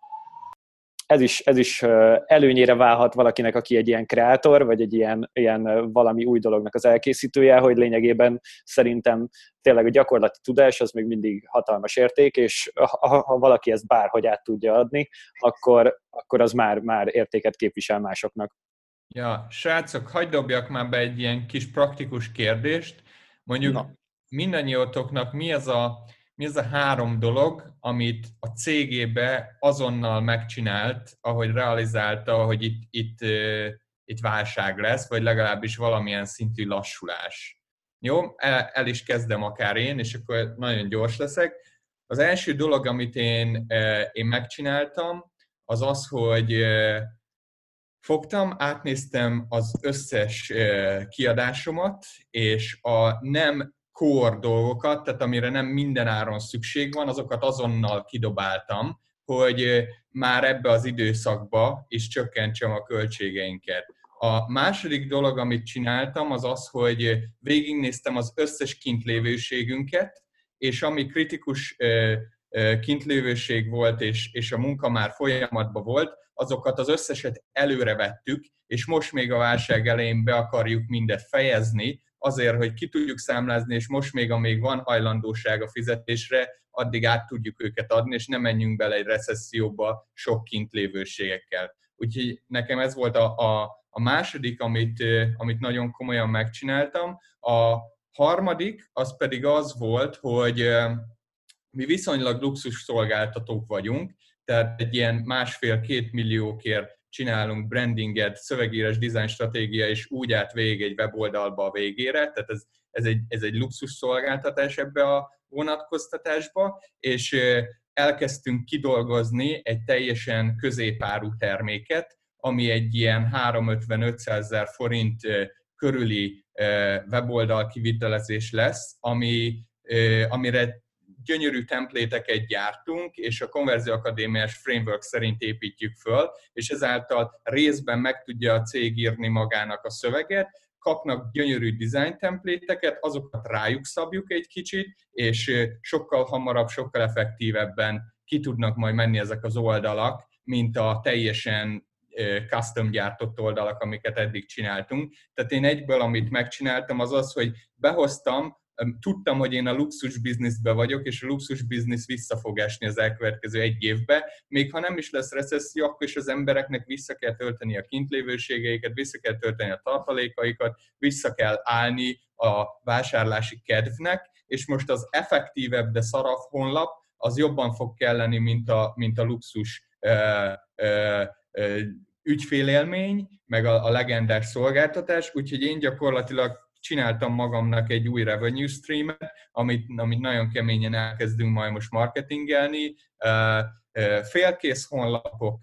ez is, ez is előnyére válhat valakinek, aki egy ilyen kreator, vagy egy ilyen, ilyen valami új dolognak az elkészítője, hogy lényegében szerintem tényleg a gyakorlati tudás az még mindig hatalmas érték, és ha, ha valaki ezt bárhogy át tudja adni, akkor, akkor az már, már értéket képvisel másoknak. Ja, srácok, hagyd dobjak már be egy ilyen kis praktikus kérdést. Mondjuk Na. mindannyiótoknak mi az a mi az a három dolog, amit a cégébe azonnal megcsinált, ahogy realizálta, hogy itt, itt, itt válság lesz, vagy legalábbis valamilyen szintű lassulás. Jó, el, el is kezdem akár én, és akkor nagyon gyors leszek. Az első dolog, amit én, én megcsináltam, az az, hogy fogtam, átnéztem az összes kiadásomat, és a nem core dolgokat, tehát amire nem minden áron szükség van, azokat azonnal kidobáltam, hogy már ebbe az időszakba is csökkentsem a költségeinket. A második dolog, amit csináltam, az az, hogy végignéztem az összes kintlévőségünket, és ami kritikus kintlévőség volt, és, és a munka már folyamatban volt, azokat az összeset előre vettük, és most még a válság elején be akarjuk mindet fejezni, azért, hogy ki tudjuk számlázni, és most még, amíg van hajlandóság a fizetésre, addig át tudjuk őket adni, és nem menjünk bele egy recesszióba sok kint lévőségekkel. Úgyhogy nekem ez volt a, a, a második, amit, amit nagyon komolyan megcsináltam. A harmadik, az pedig az volt, hogy mi viszonylag luxus szolgáltatók vagyunk, tehát egy ilyen másfél-két milliókért csinálunk brandinget, szövegíres design stratégia, és úgy át végig egy weboldalba a végére, tehát ez, ez, egy, ez egy luxus szolgáltatás ebbe a vonatkoztatásba, és elkezdtünk kidolgozni egy teljesen középárú terméket, ami egy ilyen 350-500 ezer forint körüli weboldal kivitelezés lesz, ami, amire gyönyörű templéteket gyártunk, és a Konverzió Akadémiás framework szerint építjük föl, és ezáltal részben meg tudja a cég írni magának a szöveget, kapnak gyönyörű design templéteket, azokat rájuk szabjuk egy kicsit, és sokkal hamarabb, sokkal effektívebben ki tudnak majd menni ezek az oldalak, mint a teljesen custom gyártott oldalak, amiket eddig csináltunk. Tehát én egyből, amit megcsináltam, az az, hogy behoztam tudtam, hogy én a luxus bizniszbe vagyok, és a luxus biznisz vissza fog esni az elkövetkező egy évbe. Még ha nem is lesz recesszió, akkor is az embereknek vissza kell tölteni a kintlévőségeiket, vissza kell tölteni a tartalékaikat, vissza kell állni a vásárlási kedvnek, és most az effektívebb, de szarav honlap, az jobban fog kelleni, mint a, mint a luxus ö, ö, ö, ügyfélélmény, meg a, a legendás szolgáltatás, úgyhogy én gyakorlatilag csináltam magamnak egy új revenue streamet, amit, amit nagyon keményen elkezdünk majd most marketingelni. Félkész honlapok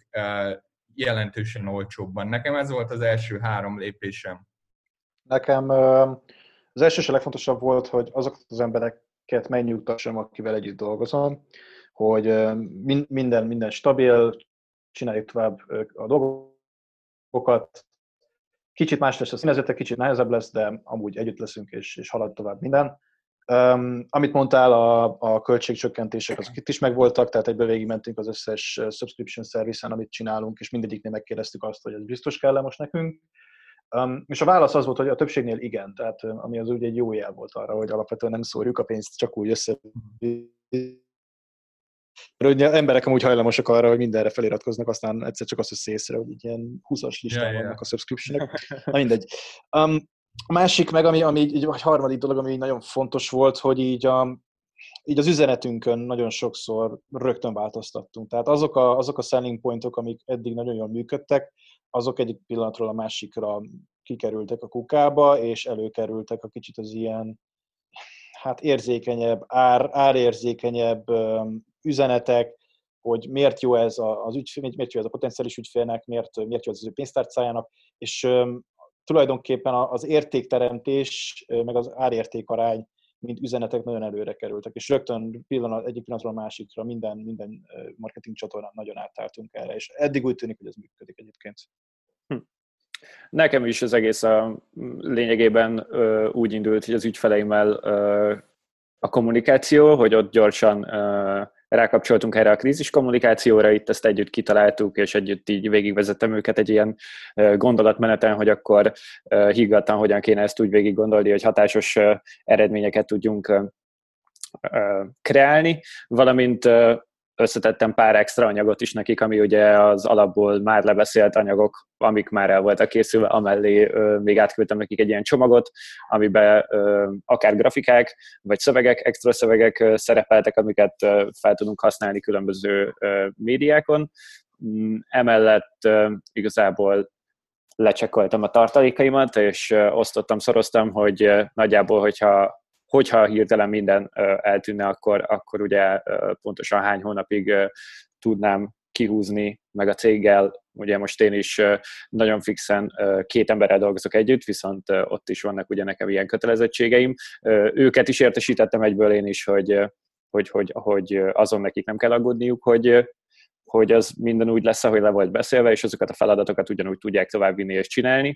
jelentősen olcsóbban. Nekem ez volt az első három lépésem. Nekem az első és a legfontosabb volt, hogy azokat az embereket megnyugtassam, akivel együtt dolgozom, hogy minden, minden stabil, csináljuk tovább a dolgokat, Kicsit más lesz a színezete, kicsit nehezebb lesz, de amúgy együtt leszünk, és, és halad tovább minden. Um, amit mondtál, a, a költségcsökkentések azok itt is megvoltak, tehát egybe végigmentünk az összes subscription service amit csinálunk, és mindegyiknél megkérdeztük azt, hogy ez biztos kell most nekünk. Um, és a válasz az volt, hogy a többségnél igen, tehát ami az ugye egy jó jel volt arra, hogy alapvetően nem szórjuk a pénzt csak úgy össze. Mert emberek amúgy hajlamosak arra, hogy mindenre feliratkoznak, aztán egyszer csak azt veszi észre, hogy ilyen 20-as listán yeah, vannak yeah. a subscriptionok. Na mindegy. Um, a másik meg, ami, ami így, vagy harmadik dolog, ami így nagyon fontos volt, hogy így, a, így az üzenetünkön nagyon sokszor rögtön változtattunk. Tehát azok a, azok a selling pointok, amik eddig nagyon jól működtek, azok egyik pillanatról a másikra kikerültek a kukába, és előkerültek a kicsit az ilyen hát érzékenyebb, ár, árérzékenyebb üzenetek, hogy miért jó ez az ügyfél, miért jó ez a potenciális ügyfélnek, miért, miért jó ez az ő pénztárcájának, és tulajdonképpen az értékteremtés, meg az árértékarány, mint üzenetek nagyon előre kerültek, és rögtön pillanat, egyik pillanatról a másikra minden, minden marketing csatornán nagyon átálltunk erre, és eddig úgy tűnik, hogy ez működik egyébként. Hm. Nekem is az egész a lényegében ö, úgy indult, hogy az ügyfeleimmel ö, a kommunikáció, hogy ott gyorsan ö, rákapcsoltunk erre a krízis kommunikációra, itt ezt együtt kitaláltuk, és együtt így végigvezettem őket egy ilyen gondolatmeneten, hogy akkor higgadtan hogyan kéne ezt úgy végig gondolni, hogy hatásos eredményeket tudjunk kreálni, valamint összetettem pár extra anyagot is nekik, ami ugye az alapból már lebeszélt anyagok, amik már el voltak készülve, amellé ö, még átküldtem nekik egy ilyen csomagot, amiben ö, akár grafikák, vagy szövegek, extra szövegek ö, szerepeltek, amiket ö, fel tudunk használni különböző ö, médiákon. Mm, emellett ö, igazából lecsekkoltam a tartalékaimat, és osztottam, szoroztam, hogy nagyjából, hogyha hogyha hirtelen minden eltűnne, akkor, akkor ugye pontosan hány hónapig tudnám kihúzni meg a céggel. Ugye most én is nagyon fixen két emberrel dolgozok együtt, viszont ott is vannak ugye nekem ilyen kötelezettségeim. Őket is értesítettem egyből én is, hogy, hogy, hogy, hogy azon nekik nem kell aggódniuk, hogy, hogy az minden úgy lesz, ahogy le volt beszélve, és azokat a feladatokat ugyanúgy tudják továbbvinni és csinálni.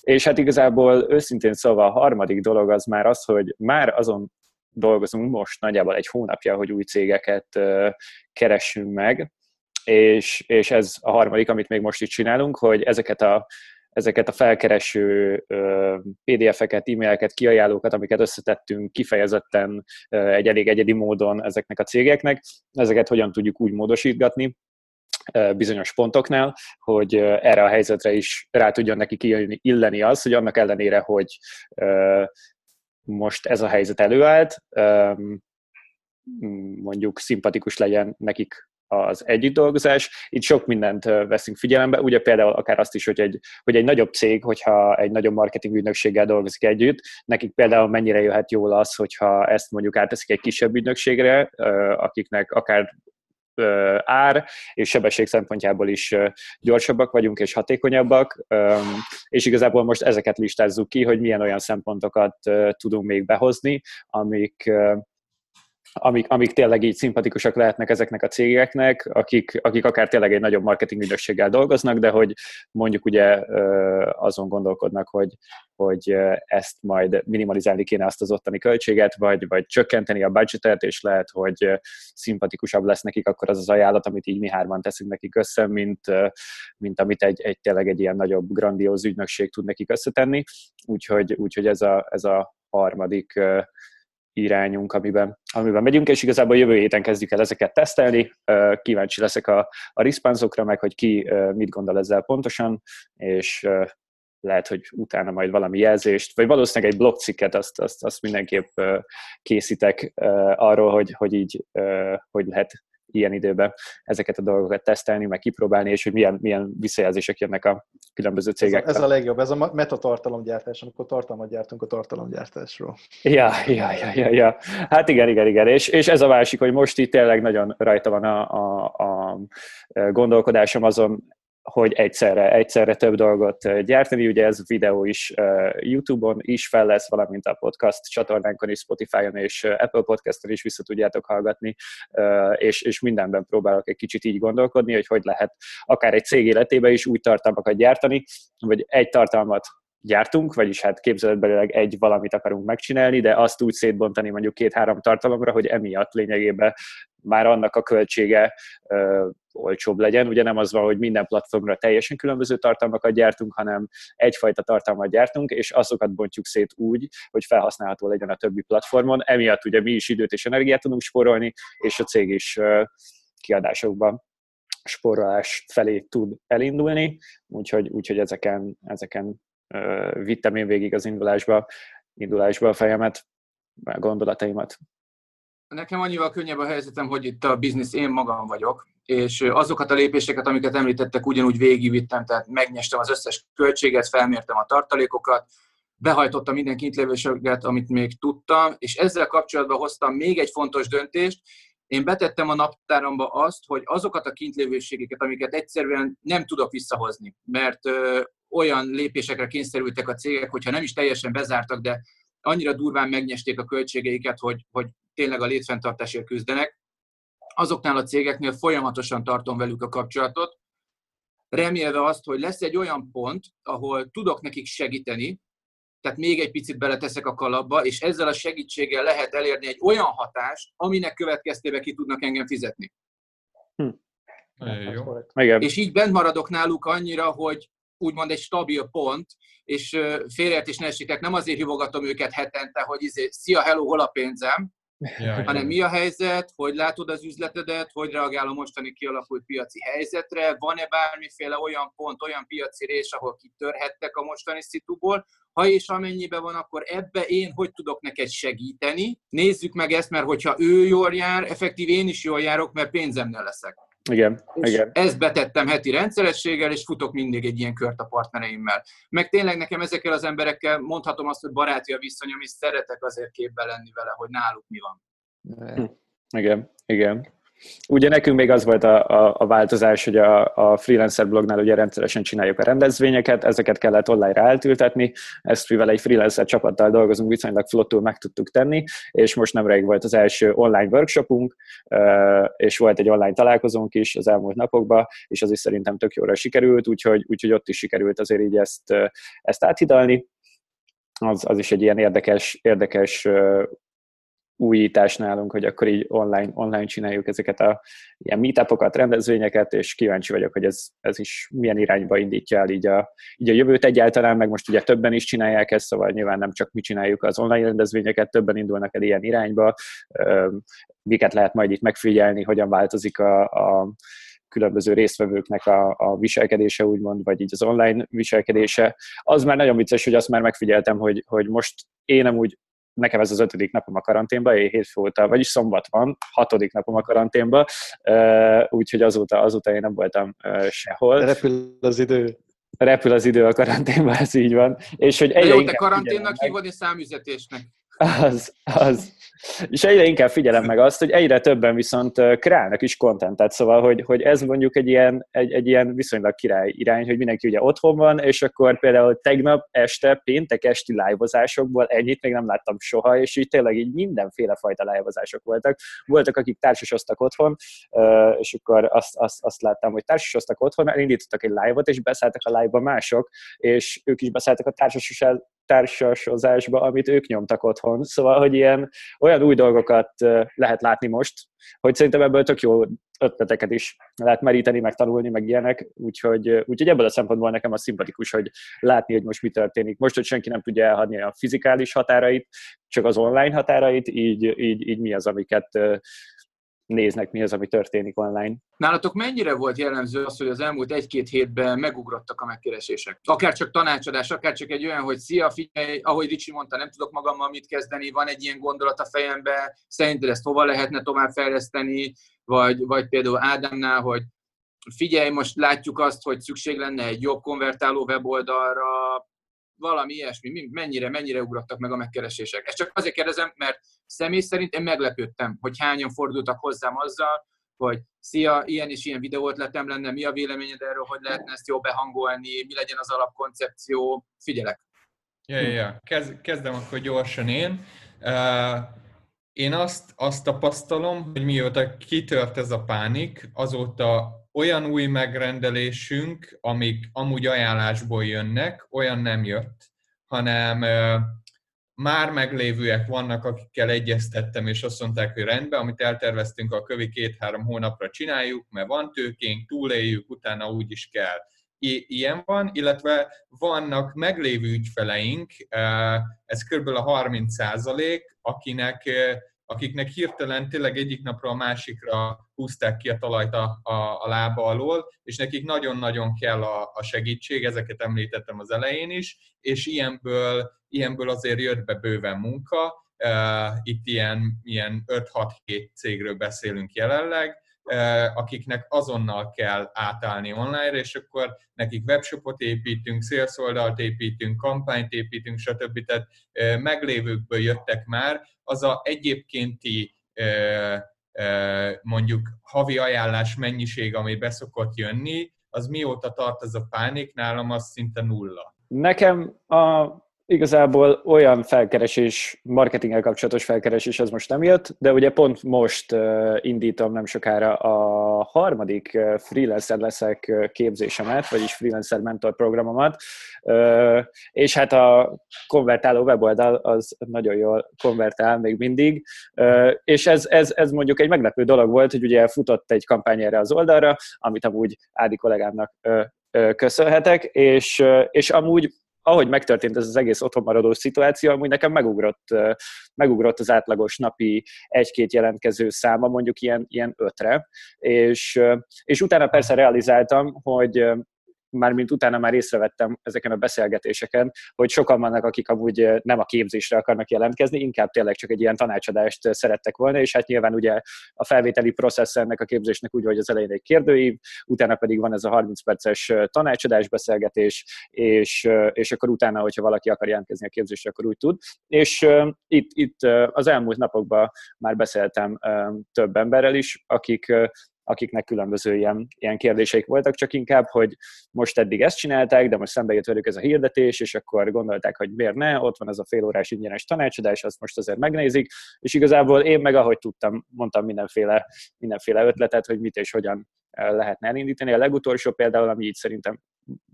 És hát igazából őszintén szóval a harmadik dolog az már az, hogy már azon dolgozunk most nagyjából egy hónapja, hogy új cégeket keressünk meg, és, és ez a harmadik, amit még most itt csinálunk, hogy ezeket a, ezeket a felkereső PDF-eket, e-maileket, kiajánlókat, amiket összetettünk kifejezetten egy elég egyedi módon ezeknek a cégeknek, ezeket hogyan tudjuk úgy módosítgatni, bizonyos pontoknál, hogy erre a helyzetre is rá tudjon neki illeni az, hogy annak ellenére, hogy most ez a helyzet előállt, mondjuk szimpatikus legyen nekik az együtt dolgozás. Itt sok mindent veszünk figyelembe, ugye például akár azt is, hogy egy, hogy egy nagyobb cég, hogyha egy nagyobb marketing ügynökséggel dolgozik együtt, nekik például mennyire jöhet jól az, hogyha ezt mondjuk átteszik egy kisebb ügynökségre, akiknek akár ár és sebesség szempontjából is gyorsabbak vagyunk és hatékonyabbak, és igazából most ezeket listázzuk ki, hogy milyen olyan szempontokat tudunk még behozni, amik amik, amik tényleg így szimpatikusak lehetnek ezeknek a cégeknek, akik, akik akár tényleg egy nagyobb marketing ügynökséggel dolgoznak, de hogy mondjuk ugye azon gondolkodnak, hogy, hogy ezt majd minimalizálni kéne azt az ottani költséget, vagy, vagy csökkenteni a budgetet, és lehet, hogy szimpatikusabb lesz nekik akkor az az ajánlat, amit így mi hárman teszünk nekik össze, mint, mint amit egy, egy tényleg egy ilyen nagyobb, grandióz ügynökség tud nekik összetenni. Úgyhogy, úgyhogy ez, a, ez a harmadik irányunk, amiben, amiben megyünk, és igazából jövő héten kezdjük el ezeket tesztelni. Kíváncsi leszek a, a responszokra, meg hogy ki mit gondol ezzel pontosan, és lehet, hogy utána majd valami jelzést, vagy valószínűleg egy blogcikket, azt, azt, azt mindenképp készítek arról, hogy, hogy így hogy lehet ilyen időben ezeket a dolgokat tesztelni, meg kipróbálni, és hogy milyen, milyen visszajelzések jönnek a különböző cégek. Ez a, ez a legjobb, ez a metatartalomgyártás, amikor tartalmat gyártunk a tartalomgyártásról. Ja, ja, ja, ja, ja. Hát igen, igen, igen. És, és ez a másik, hogy most itt tényleg nagyon rajta van a, a, a gondolkodásom azon, hogy egyszerre, egyszerre több dolgot gyártani. Ugye ez videó is YouTube-on is fel lesz, valamint a podcast csatornánkon is, Spotify-on és Apple Podcast-on is vissza tudjátok hallgatni, és, és mindenben próbálok egy kicsit így gondolkodni, hogy hogy lehet akár egy cég életében is új tartalmakat gyártani, vagy egy tartalmat gyártunk, vagyis hát képzeletbelileg egy valamit akarunk megcsinálni, de azt úgy szétbontani mondjuk két-három tartalomra, hogy emiatt lényegében már annak a költsége ö, olcsóbb legyen. Ugye nem az van, hogy minden platformra teljesen különböző tartalmakat gyártunk, hanem egyfajta tartalmat gyártunk, és azokat bontjuk szét úgy, hogy felhasználható legyen a többi platformon. Emiatt ugye mi is időt és energiát tudunk spórolni, és a cég is ö, kiadásokban spórolás felé tud elindulni, úgyhogy, úgyhogy ezeken, ezeken vittem én végig az indulásba, indulásba a fejemet, a gondolataimat. Nekem annyival könnyebb a helyzetem, hogy itt a biznisz én magam vagyok, és azokat a lépéseket, amiket említettek, ugyanúgy végigvittem, tehát megnyestem az összes költséget, felmértem a tartalékokat, behajtottam minden kintlévőséget, amit még tudtam, és ezzel kapcsolatban hoztam még egy fontos döntést, én betettem a naptáramba azt, hogy azokat a kintlévőségeket, amiket egyszerűen nem tudok visszahozni, mert ö, olyan lépésekre kényszerültek a cégek, hogyha nem is teljesen bezártak, de annyira durván megnyesték a költségeiket, hogy, hogy tényleg a létfenntartásért küzdenek. Azoknál a cégeknél folyamatosan tartom velük a kapcsolatot, remélve azt, hogy lesz egy olyan pont, ahol tudok nekik segíteni, tehát még egy picit beleteszek a kalapba, és ezzel a segítséggel lehet elérni egy olyan hatást, aminek következtében ki tudnak engem fizetni. Hm. Jó. És így bent maradok náluk annyira, hogy úgymond egy stabil pont, és félreértés ne esik, nem azért hívogatom őket hetente, hogy izé, szia, hello, hol a pénzem, ja, hanem mi a helyzet, hogy látod az üzletedet, hogy reagál a mostani kialakult piaci helyzetre, van-e bármiféle olyan pont, olyan piaci rés, ahol kitörhettek a mostani szituból, ha és amennyiben van, akkor ebbe én hogy tudok neked segíteni. Nézzük meg ezt, mert hogyha ő jól jár, effektív én is jól járok, mert pénzemnél leszek. Igen, és igen. Ezt betettem heti rendszerességgel, és futok mindig egy ilyen kört a partnereimmel. Meg tényleg nekem ezekkel az emberekkel mondhatom azt, hogy baráti a viszonyom, és szeretek azért képbe lenni vele, hogy náluk mi van. Hm. Igen, igen. Ugye nekünk még az volt a, a, a változás, hogy a, a freelancer blognál ugye rendszeresen csináljuk a rendezvényeket, ezeket kellett online-ra eltültetni, ezt mivel egy freelancer csapattal dolgozunk, viszonylag flottul meg tudtuk tenni, és most nemrég volt az első online workshopunk, és volt egy online találkozónk is az elmúlt napokban, és az is szerintem tök jóra sikerült, úgyhogy, úgyhogy ott is sikerült azért így ezt, ezt áthidalni. Az, az is egy ilyen érdekes, érdekes újítás nálunk, hogy akkor így online, online csináljuk ezeket a ilyen meetupokat, rendezvényeket, és kíváncsi vagyok, hogy ez, ez is milyen irányba indítja el így a, így a jövőt egyáltalán, meg most ugye többen is csinálják ezt, szóval nyilván nem csak mi csináljuk az online rendezvényeket, többen indulnak el ilyen irányba, miket lehet majd itt megfigyelni, hogyan változik a, a különböző résztvevőknek a, a viselkedése, úgymond, vagy így az online viselkedése. Az már nagyon vicces, hogy azt már megfigyeltem, hogy, hogy most én nem úgy nekem ez az ötödik napom a karanténba, én hétfő óta, vagyis szombat van, hatodik napom a karanténba, úgyhogy azóta, azóta én nem voltam sehol. Repül az idő. Repül az idő a karanténban, ez így van. És hogy egyre jó, te karanténnak hívod és számüzetésnek. Az, az. És egyre inkább figyelem meg azt, hogy egyre többen viszont kreálnak is kontentet, szóval, hogy, hogy ez mondjuk egy ilyen, egy, egy ilyen viszonylag király irány, hogy mindenki ugye otthon van, és akkor például tegnap este, péntek esti live ennyit még nem láttam soha, és így tényleg így mindenféle fajta live voltak. Voltak, akik társasoztak otthon, és akkor azt, azt, azt láttam, hogy társasoztak otthon, elindítottak egy live-ot, és beszálltak a live-ba mások, és ők is beszálltak a társasosás társasozásba, amit ők nyomtak otthon. Szóval, hogy ilyen olyan új dolgokat lehet látni most, hogy szerintem ebből tök jó ötleteket is lehet meríteni, meg tanulni, meg ilyenek, úgyhogy, úgyhogy ebből a szempontból nekem az szimpatikus, hogy látni, hogy most mi történik. Most, hogy senki nem tudja elhagyni a fizikális határait, csak az online határait, így, így, így mi az, amiket néznek, mi az, ami történik online. Nálatok mennyire volt jellemző az, hogy az elmúlt egy-két hétben megugrottak a megkeresések? Akár csak tanácsadás, akár csak egy olyan, hogy szia, figyelj, ahogy Ricsi mondta, nem tudok magammal mit kezdeni, van egy ilyen gondolat a fejembe, szerinted ezt hova lehetne tovább fejleszteni, vagy, vagy például Ádámnál, hogy figyelj, most látjuk azt, hogy szükség lenne egy jobb konvertáló weboldalra, valami ilyesmi, mennyire, mennyire ugrottak meg a megkeresések. Ezt csak azért kérdezem, mert személy szerint én meglepődtem, hogy hányan fordultak hozzám azzal, hogy szia, ilyen és ilyen videótletem lenne, mi a véleményed erről, hogy lehetne ezt jól behangolni, mi legyen az alapkoncepció, figyelek. Ja, ja, ja. Kezd, kezdem akkor gyorsan én. Uh, én azt, azt tapasztalom, hogy mióta kitört ez a pánik, azóta olyan új megrendelésünk, amik amúgy ajánlásból jönnek, olyan nem jött. hanem már meglévőek vannak, akikkel egyeztettem, és azt mondták, hogy rendben, amit elterveztünk a kövi két-három hónapra csináljuk, mert van tőkénk, túléljük, utána úgy is kell. I- ilyen van, illetve vannak meglévő ügyfeleink, ez kb. a 30 százalék, akinek akiknek hirtelen tényleg egyik napra a másikra húzták ki a talajt a, a, a lába alól, és nekik nagyon-nagyon kell a, a segítség, ezeket említettem az elején is, és ilyenből, ilyenből azért jött be bőven munka, itt ilyen, ilyen 5-6-7 cégről beszélünk jelenleg, akiknek azonnal kell átállni online és akkor nekik webshopot építünk, sales építünk, kampányt építünk, stb. Tehát meglévőkből jöttek már, az a egyébkénti mondjuk havi ajánlás mennyiség, ami beszokott jönni, az mióta tart ez a pánik, nálam az szinte nulla. Nekem a igazából olyan felkeresés, marketinggel kapcsolatos felkeresés ez most nem jött, de ugye pont most indítom nem sokára a harmadik freelancer leszek képzésemet, vagyis freelancer mentor programomat, és hát a konvertáló weboldal az nagyon jól konvertál még mindig, és ez, ez, ez mondjuk egy meglepő dolog volt, hogy ugye futott egy kampány erre az oldalra, amit amúgy Ádi kollégámnak köszönhetek, és, és amúgy ahogy megtörtént ez az egész otthonmaradó szituáció, amúgy nekem megugrott, megugrott az átlagos napi egy-két jelentkező száma, mondjuk ilyen, ilyen ötre, és, és utána persze realizáltam, hogy mármint utána már észrevettem ezeken a beszélgetéseken, hogy sokan vannak, akik amúgy nem a képzésre akarnak jelentkezni, inkább tényleg csak egy ilyen tanácsadást szerettek volna, és hát nyilván ugye a felvételi processz ennek a képzésnek úgy, hogy az elején egy kérdőív, utána pedig van ez a 30 perces tanácsadás beszélgetés, és, és akkor utána, hogyha valaki akar jelentkezni a képzésre, akkor úgy tud. És itt, itt az elmúlt napokban már beszéltem több emberrel is, akik akiknek különböző ilyen, ilyen kérdéseik voltak, csak inkább, hogy most eddig ezt csinálták, de most szembe jött velük ez a hirdetés, és akkor gondolták, hogy miért ne, ott van ez a félórás ingyenes tanácsadás, azt most azért megnézik, és igazából én meg ahogy tudtam, mondtam mindenféle, mindenféle ötletet, hogy mit és hogyan eh, lehetne elindítani. A legutolsó például, ami így szerintem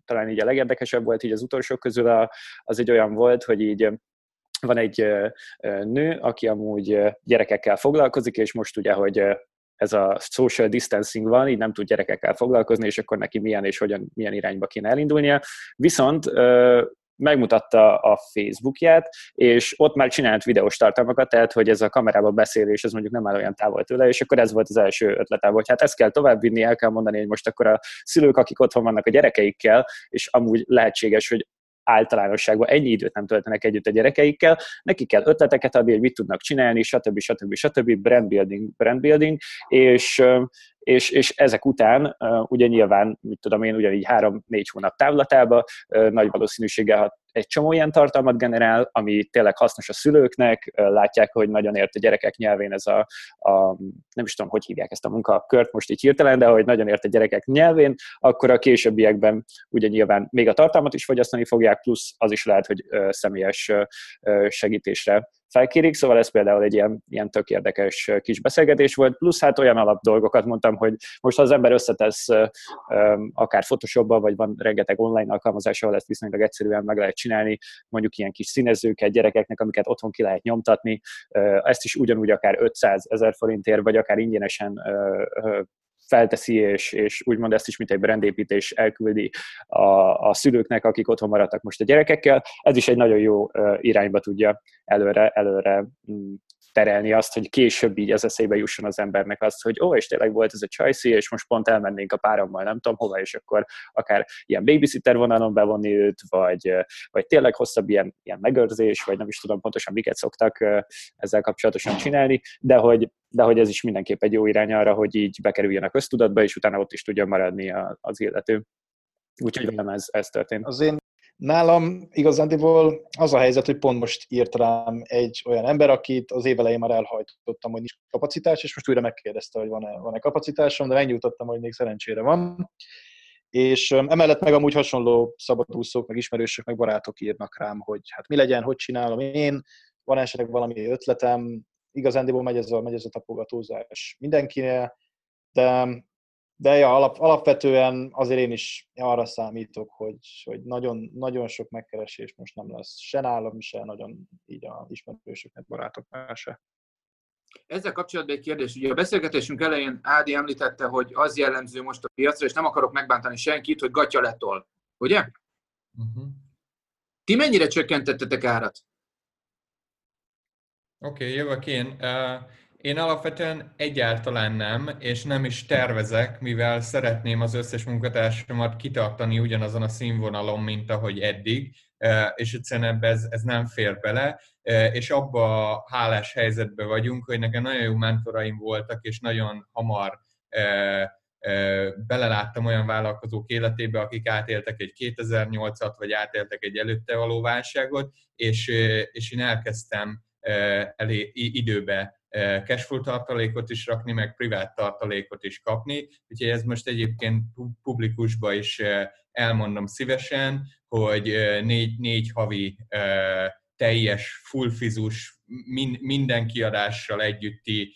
talán így a legérdekesebb volt így az utolsók közül, az egy olyan volt, hogy így van egy eh, eh, nő, aki amúgy gyerekekkel foglalkozik, és most ugye, hogy ez a social distancing van, így nem tud gyerekekkel foglalkozni, és akkor neki milyen és hogyan, milyen irányba kéne elindulnia. Viszont megmutatta a Facebookját, és ott már csinált videós tartalmakat, tehát hogy ez a kamerába beszélés, ez mondjuk nem áll olyan távol tőle, és akkor ez volt az első ötlete, hogy hát ezt kell továbbvinni, el kell mondani, hogy most akkor a szülők, akik otthon vannak a gyerekeikkel, és amúgy lehetséges, hogy általánosságban ennyi időt nem töltenek együtt a gyerekeikkel, neki kell ötleteket adni, hogy mit tudnak csinálni, stb. stb. stb. brand building, brand building, és és, és ezek után ugye nyilván, mit tudom én, ugyanígy három-négy hónap távlatába nagy valószínűséggel egy csomó ilyen tartalmat generál, ami tényleg hasznos a szülőknek, látják, hogy nagyon ért a gyerekek nyelvén ez a, a nem is tudom, hogy hívják ezt a munkakört most így hirtelen, de hogy nagyon ért a gyerekek nyelvén, akkor a későbbiekben ugye nyilván még a tartalmat is fogyasztani fogják, plusz az is lehet, hogy személyes segítésre felkérik, szóval ez például egy ilyen, ilyen tök érdekes kis beszélgetés volt, plusz hát olyan alap dolgokat mondtam, hogy most ha az ember összetesz akár Photoshopba, vagy van rengeteg online alkalmazás, ahol ezt viszonylag egyszerűen meg lehet csinálni, mondjuk ilyen kis színezőket gyerekeknek, amiket otthon ki lehet nyomtatni, ezt is ugyanúgy akár 500 ezer forintért, vagy akár ingyenesen felteszi, és, és úgymond ezt is, mint egy brandépítés elküldi a, a szülőknek, akik otthon maradtak most a gyerekekkel. Ez is egy nagyon jó irányba tudja előre, előre mm, terelni azt, hogy később így az eszébe jusson az embernek azt, hogy ó, és tényleg volt ez a csajszi, és most pont elmennénk a párommal, nem tudom hova, és akkor akár ilyen babysitter vonalon bevonni őt, vagy, vagy tényleg hosszabb ilyen, ilyen megőrzés, vagy nem is tudom pontosan miket szoktak ezzel kapcsolatosan csinálni, de hogy, de hogy ez is mindenképp egy jó irány arra, hogy így bekerüljön a köztudatba, és utána ott is tudja maradni az illető. Úgyhogy velem ez, ez történt. Az én Nálam igazándiból az a helyzet, hogy pont most írt rám egy olyan ember, akit az év már elhajtottam, hogy nincs kapacitás, és most újra megkérdezte, hogy van-e, van-e kapacitásom, de megnyújtottam, hogy még szerencsére van. És emellett meg amúgy hasonló szabadúszók, meg ismerősök, meg barátok írnak rám, hogy hát mi legyen, hogy csinálom én, van esetleg valami ötletem, igazándiból megy ez a, megy ez a tapogatózás mindenkinél, de de ja, alap, alapvetően azért én is arra számítok, hogy, hogy nagyon, nagyon sok megkeresés most nem lesz se nálam, se nagyon így a ismerősöknek, barátoknál se. Ezzel kapcsolatban egy kérdés. Ugye a beszélgetésünk elején Ádi említette, hogy az jellemző most a piacra, és nem akarok megbántani senkit, hogy gatya letol. Ugye? Uh-huh. Ti mennyire csökkentettetek árat? Oké, okay, jövök én. Uh, én alapvetően egyáltalán nem, és nem is tervezek, mivel szeretném az összes munkatársamat kitartani ugyanazon a színvonalon, mint ahogy eddig, és egyszerűen ebbe ez, ez nem fér bele, és abba a hálás helyzetben vagyunk, hogy nekem nagyon jó mentoraim voltak, és nagyon hamar beleláttam olyan vállalkozók életébe, akik átéltek egy 2008-at, vagy átéltek egy előtte való válságot, és, és én elkezdtem elé, időbe cashflow tartalékot is rakni, meg privát tartalékot is kapni, úgyhogy ez most egyébként publikusba is elmondom szívesen, hogy négy, négy havi teljes, fullfizus, minden kiadással együtti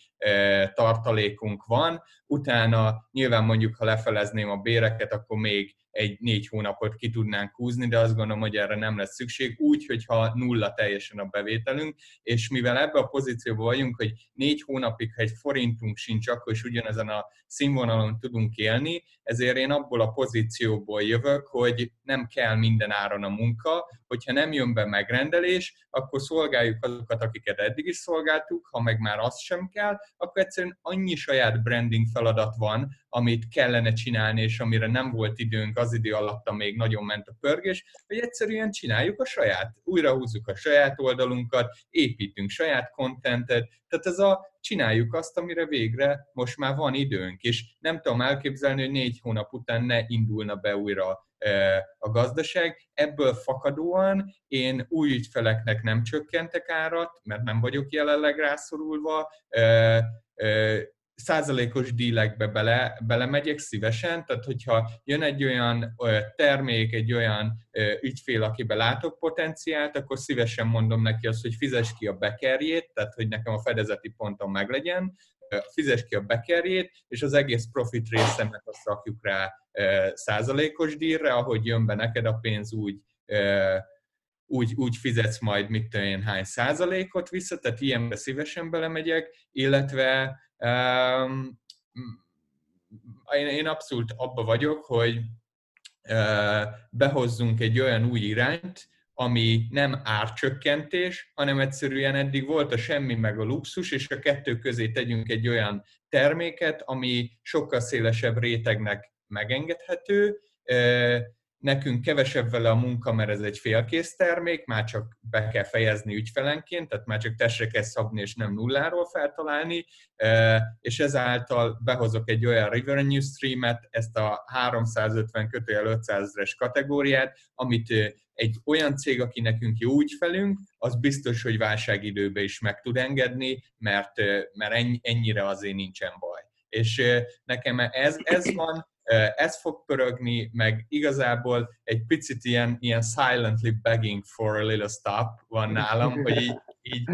tartalékunk van. Utána nyilván mondjuk, ha lefelezném a béreket, akkor még egy négy hónapot ki tudnánk húzni, de azt gondolom, hogy erre nem lesz szükség, úgy, hogyha nulla teljesen a bevételünk, és mivel ebbe a pozícióban vagyunk, hogy négy hónapig, ha egy forintunk sincs, akkor is ugyanezen a színvonalon tudunk élni, ezért én abból a pozícióból jövök, hogy nem kell minden áron a munka, hogyha nem jön be megrendelés, akkor szolgáljuk azokat, akiket eddig is szolgáltuk, ha meg már az sem kell, akkor egyszerűen annyi saját branding feladat van, amit kellene csinálni, és amire nem volt időnk az idő alatt, még nagyon ment a pörgés, hogy egyszerűen csináljuk a saját, újra húzzuk a saját oldalunkat, építünk saját kontentet, tehát ez a csináljuk azt, amire végre most már van időnk, és nem tudom elképzelni, hogy négy hónap után ne indulna be újra e, a gazdaság. Ebből fakadóan én új ügyfeleknek nem csökkentek árat, mert nem vagyok jelenleg rászorulva, e, e, százalékos dílekbe bele, belemegyek szívesen, tehát hogyha jön egy olyan termék, egy olyan ügyfél, akiben látok potenciált, akkor szívesen mondom neki azt, hogy fizes ki a bekerjét, tehát hogy nekem a fedezeti ponton meglegyen, fizes ki a bekerjét, és az egész profit részemet azt rakjuk rá százalékos dílre, ahogy jön be neked a pénz, úgy úgy, úgy fizetsz majd mit tudom én hány százalékot vissza, tehát ilyenbe szívesen belemegyek, illetve um, én, én abszolút abba vagyok, hogy uh, behozzunk egy olyan új irányt, ami nem árcsökkentés, hanem egyszerűen eddig volt a semmi meg a luxus, és a kettő közé tegyünk egy olyan terméket, ami sokkal szélesebb rétegnek megengedhető, Nekünk kevesebb vele a munka, mert ez egy félkész termék, már csak be kell fejezni ügyfelenként, tehát már csak testre kell szabni, és nem nulláról feltalálni, és ezáltal behozok egy olyan revenue streamet, ezt a 350 kötőjel 500 es kategóriát, amit egy olyan cég, aki nekünk jó ügyfelünk, az biztos, hogy válságidőben is meg tud engedni, mert, mert ennyire azért nincsen baj. És nekem ez, ez van, ez fog pörögni, meg igazából egy picit ilyen, ilyen silently begging for a little stop van nálam, hogy így, így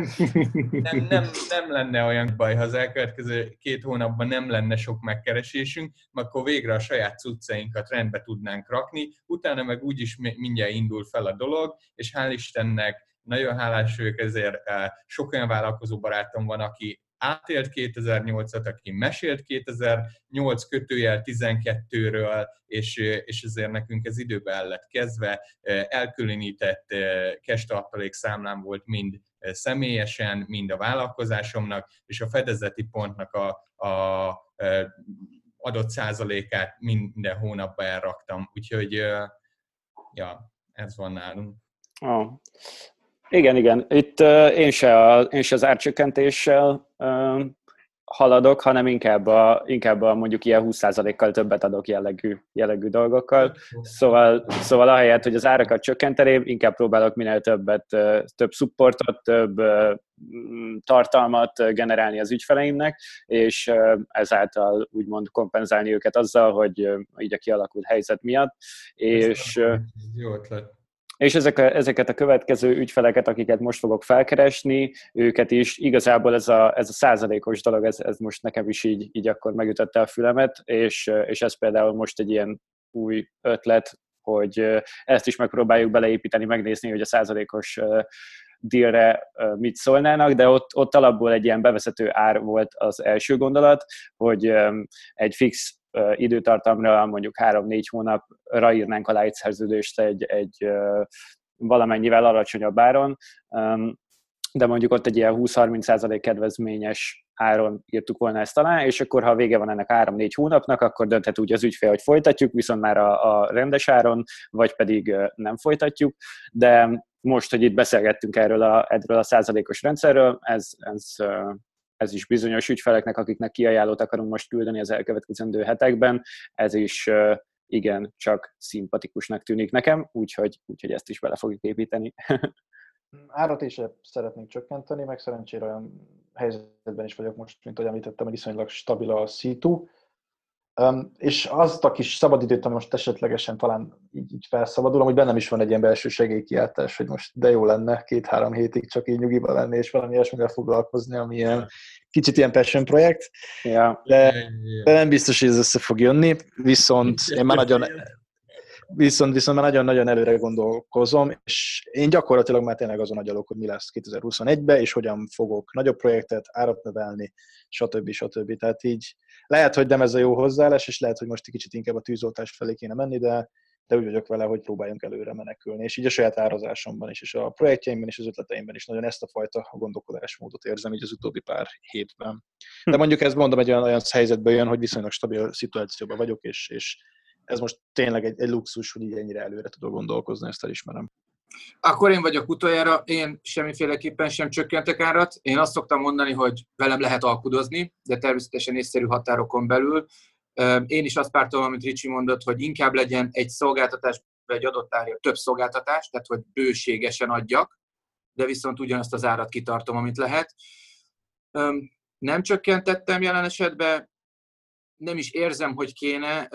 nem, nem, nem lenne olyan baj, ha az elkövetkező két hónapban nem lenne sok megkeresésünk, mert akkor végre a saját cuccainkat rendbe tudnánk rakni, utána meg úgyis mindjárt indul fel a dolog, és hál' Istennek nagyon hálás vagyok ezért, sok olyan vállalkozó barátom van, aki átélt 2008-at, aki mesélt 2008 kötőjel 12-ről, és, és ezért nekünk ez időben el lett kezdve. Elkülönített kestartalék számlám volt mind személyesen, mind a vállalkozásomnak, és a fedezeti pontnak a, a adott százalékát minden hónapban elraktam. Úgyhogy ja, ez van nálunk. Oh. Igen, igen. Itt uh, én, se a, én se az árcsökkentéssel uh, haladok, hanem inkább, a, inkább a mondjuk ilyen 20%-kal többet adok jellegű, jellegű dolgokkal. Szóval, szóval ahelyett, hogy az árakat csökkenteném, inkább próbálok minél többet, több supportot, több tartalmat generálni az ügyfeleimnek, és ezáltal úgymond kompenzálni őket azzal, hogy így a kialakult helyzet miatt. És, jó ötlet és ezek a, ezeket a következő ügyfeleket, akiket most fogok felkeresni, őket is igazából ez a, ez a százalékos dolog, ez, ez most nekem is így, így akkor megütötte a fülemet, és, és ez például most egy ilyen új ötlet, hogy ezt is megpróbáljuk beleépíteni, megnézni, hogy a százalékos dílre mit szólnának, de ott, ott alapból egy ilyen bevezető ár volt az első gondolat, hogy egy fix időtartamra, mondjuk 3-4 hónapra írnánk alá egy szerződést egy, egy valamennyivel alacsonyabb áron, de mondjuk ott egy ilyen 20-30% kedvezményes áron írtuk volna ezt alá, és akkor ha vége van ennek 3-4 hónapnak, akkor dönthet úgy az ügyfél, hogy folytatjuk, viszont már a, a rendes áron, vagy pedig nem folytatjuk, de most, hogy itt beszélgettünk erről a, erről a százalékos rendszerről, ez, ez, ez is bizonyos ügyfeleknek, akiknek kiajánlót akarunk most küldeni az elkövetkezendő hetekben, ez is igen, csak szimpatikusnak tűnik nekem, úgyhogy, úgyhogy ezt is bele fogjuk építeni. Árat is szeretnénk csökkenteni, meg szerencsére olyan helyzetben is vagyok most, mint ahogy említettem, hogy viszonylag stabil a C2, Um, és azt a kis szabadidőt, most esetlegesen talán így, így felszabadulom, hogy bennem is van egy ilyen belső segélykiáltás, hogy most de jó lenne két-három hétig csak így nyugiba lenni, és valami ilyesmivel foglalkozni, ami ilyen kicsit ilyen passion projekt. Ja. De, de nem biztos, hogy ez össze fog jönni, viszont én már nagyon viszont, viszont már nagyon-nagyon előre gondolkozom, és én gyakorlatilag már tényleg azon agyalok, hogy mi lesz 2021-ben, és hogyan fogok nagyobb projektet árat növelni, stb. stb. Tehát így lehet, hogy nem ez a jó hozzáállás, és lehet, hogy most egy kicsit inkább a tűzoltás felé kéne menni, de, de úgy vagyok vele, hogy próbáljunk előre menekülni. És így a saját árazásomban is, és a projektjeimben és az ötleteimben is nagyon ezt a fajta gondolkodásmódot érzem így az utóbbi pár hétben. De mondjuk ez mondom, egy olyan, olyan helyzetben jön, hogy viszonylag stabil szituációban vagyok, és, és ez most tényleg egy, egy luxus, hogy így ennyire előre tudok gondolkozni, ezt elismerem. Akkor én vagyok utoljára, én semmiféleképpen sem csökkentek árat. Én azt szoktam mondani, hogy velem lehet alkudozni, de természetesen észszerű határokon belül. Én is azt pártolom, amit Ricsi mondott, hogy inkább legyen egy szolgáltatás, vagy egy adott árja több szolgáltatás, tehát hogy bőségesen adjak, de viszont ugyanazt az árat kitartom, amit lehet. Nem csökkentettem jelen esetben, nem is érzem, hogy kéne.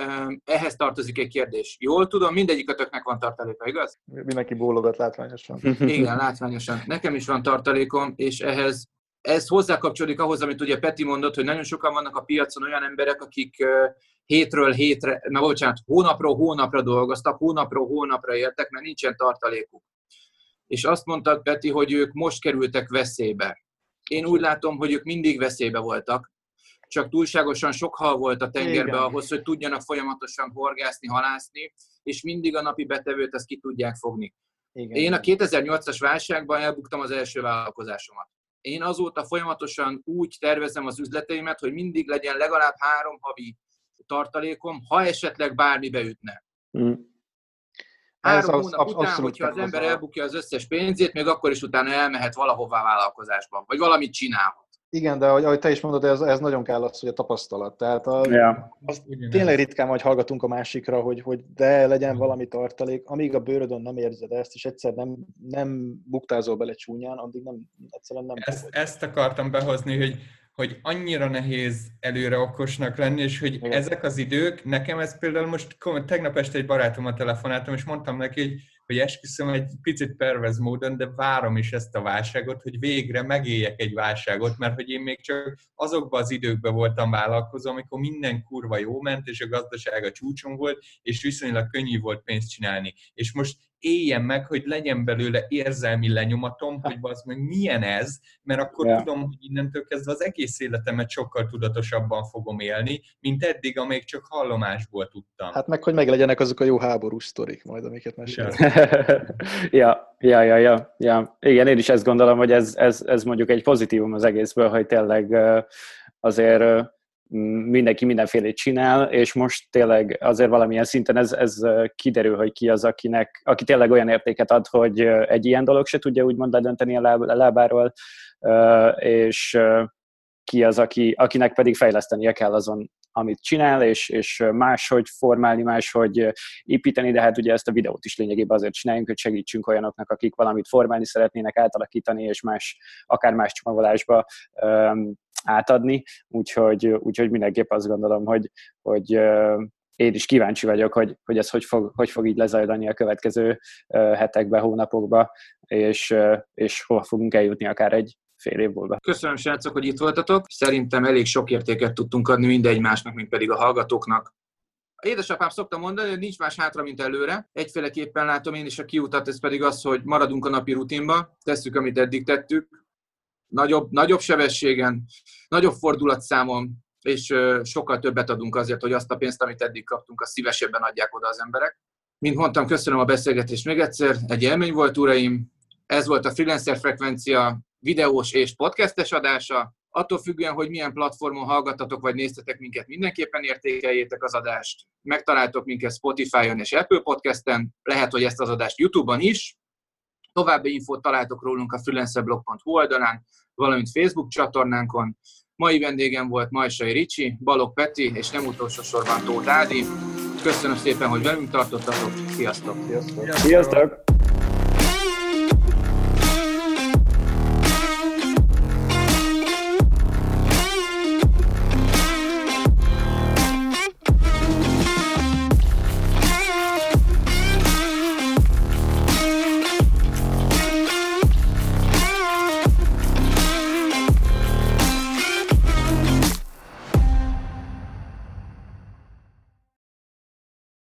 Ehhez tartozik egy kérdés. Jól tudom, mindegyikötöknek van tartaléka, igaz? Mindenki bólogat látványosan. Igen, látványosan. Nekem is van tartalékom, és ehhez ez hozzákapcsolódik ahhoz, amit ugye Peti mondott, hogy nagyon sokan vannak a piacon olyan emberek, akik hétről hétre, na bocsánat, hónapról hónapra dolgoztak, hónapról hónapra éltek, mert nincsen tartalékuk. És azt mondtad, Peti, hogy ők most kerültek veszélybe. Én úgy látom, hogy ők mindig veszélybe voltak, csak túlságosan sok hal volt a tengerbe Igen. ahhoz, hogy tudjanak folyamatosan horgászni, halászni, és mindig a napi betevőt ezt ki tudják fogni. Igen. Én a 2008-as válságban elbuktam az első vállalkozásomat. Én azóta folyamatosan úgy tervezem az üzleteimet, hogy mindig legyen legalább három havi tartalékom, ha esetleg bármi beütne. Mm. Három hónap az, után, hogyha az ember elbukja az összes pénzét, még akkor is utána elmehet valahová vállalkozásban, vagy valamit csinálhat. Igen, de ahogy, ahogy te is mondod, ez, ez nagyon kell az, hogy a tapasztalat. Tehát a, ja. az tényleg ritkán, hogy hallgatunk a másikra, hogy, hogy de legyen valami tartalék. Amíg a bőrödön nem érzed ezt, és egyszer nem, nem buktázol bele csúnyán, addig nem, egyszerűen nem ezt, ezt akartam behozni, hogy, hogy annyira nehéz előre okosnak lenni, és hogy Igen. ezek az idők, nekem ez például most tegnap este egy barátomat telefonáltam, és mondtam neki, hogy hogy esküszöm egy picit pervez módon, de várom is ezt a válságot, hogy végre megéljek egy válságot, mert hogy én még csak azokban az időkben voltam vállalkozó, amikor minden kurva jó ment, és a gazdaság a csúcson volt, és viszonylag könnyű volt pénzt csinálni. És most éljen meg, hogy legyen belőle érzelmi lenyomatom, hogy az meg milyen ez, mert akkor yeah. tudom, hogy innentől kezdve az egész életemet sokkal tudatosabban fogom élni, mint eddig, amíg csak hallomásból tudtam. Hát meg, hogy meglegyenek azok a jó háborús sztorik majd, amiket mesélek. ja, ja, ja, ja, ja. Igen, én is ezt gondolom, hogy ez, ez, ez mondjuk egy pozitívum az egészből, hogy tényleg azért mindenki mindenfélét csinál, és most tényleg azért valamilyen szinten ez, ez kiderül, hogy ki az, akinek, aki tényleg olyan értéket ad, hogy egy ilyen dolog se tudja úgymond ledönteni a, láb, a lábáról, és ki az, aki, akinek pedig fejlesztenie kell azon, amit csinál, és, és máshogy formálni, máshogy építeni, de hát ugye ezt a videót is lényegében azért csináljunk, hogy segítsünk olyanoknak, akik valamit formálni szeretnének, átalakítani, és más, akár más csomagolásba átadni, úgyhogy, úgyhogy mindenképp azt gondolom, hogy, hogy én is kíváncsi vagyok, hogy, hogy ez hogy fog, hogy fog így lezajlani a következő hetekben, hónapokban, és, és hova fogunk eljutni akár egy fél év múlva. Köszönöm, srácok, hogy itt voltatok. Szerintem elég sok értéket tudtunk adni mindegymásnak, mint pedig a hallgatóknak. Édesapám szokta mondani, hogy nincs más hátra, mint előre. Egyféleképpen látom én is a kiutat, ez pedig az, hogy maradunk a napi rutinba, tesszük, amit eddig tettük, nagyobb, nagyobb sebességen, nagyobb fordulatszámon, és sokkal többet adunk azért, hogy azt a pénzt, amit eddig kaptunk, azt szívesebben adják oda az emberek. Mint mondtam, köszönöm a beszélgetést még egyszer, egy élmény volt, uraim. Ez volt a Freelancer Frekvencia videós és podcastes adása. Attól függően, hogy milyen platformon hallgattatok vagy néztetek minket, mindenképpen értékeljétek az adást. Megtaláltok minket Spotify-on és Apple Podcast-en, lehet, hogy ezt az adást YouTube-on is. További infót találtok rólunk a freelancerblog.hu oldalán, valamint Facebook csatornánkon. Mai vendégem volt Majsai Ricsi, Balog Peti, és nem utolsó sorban Tóth Ádi. Köszönöm szépen, hogy velünk tartottatok. Sziasztok! Sziasztok! Sziasztok.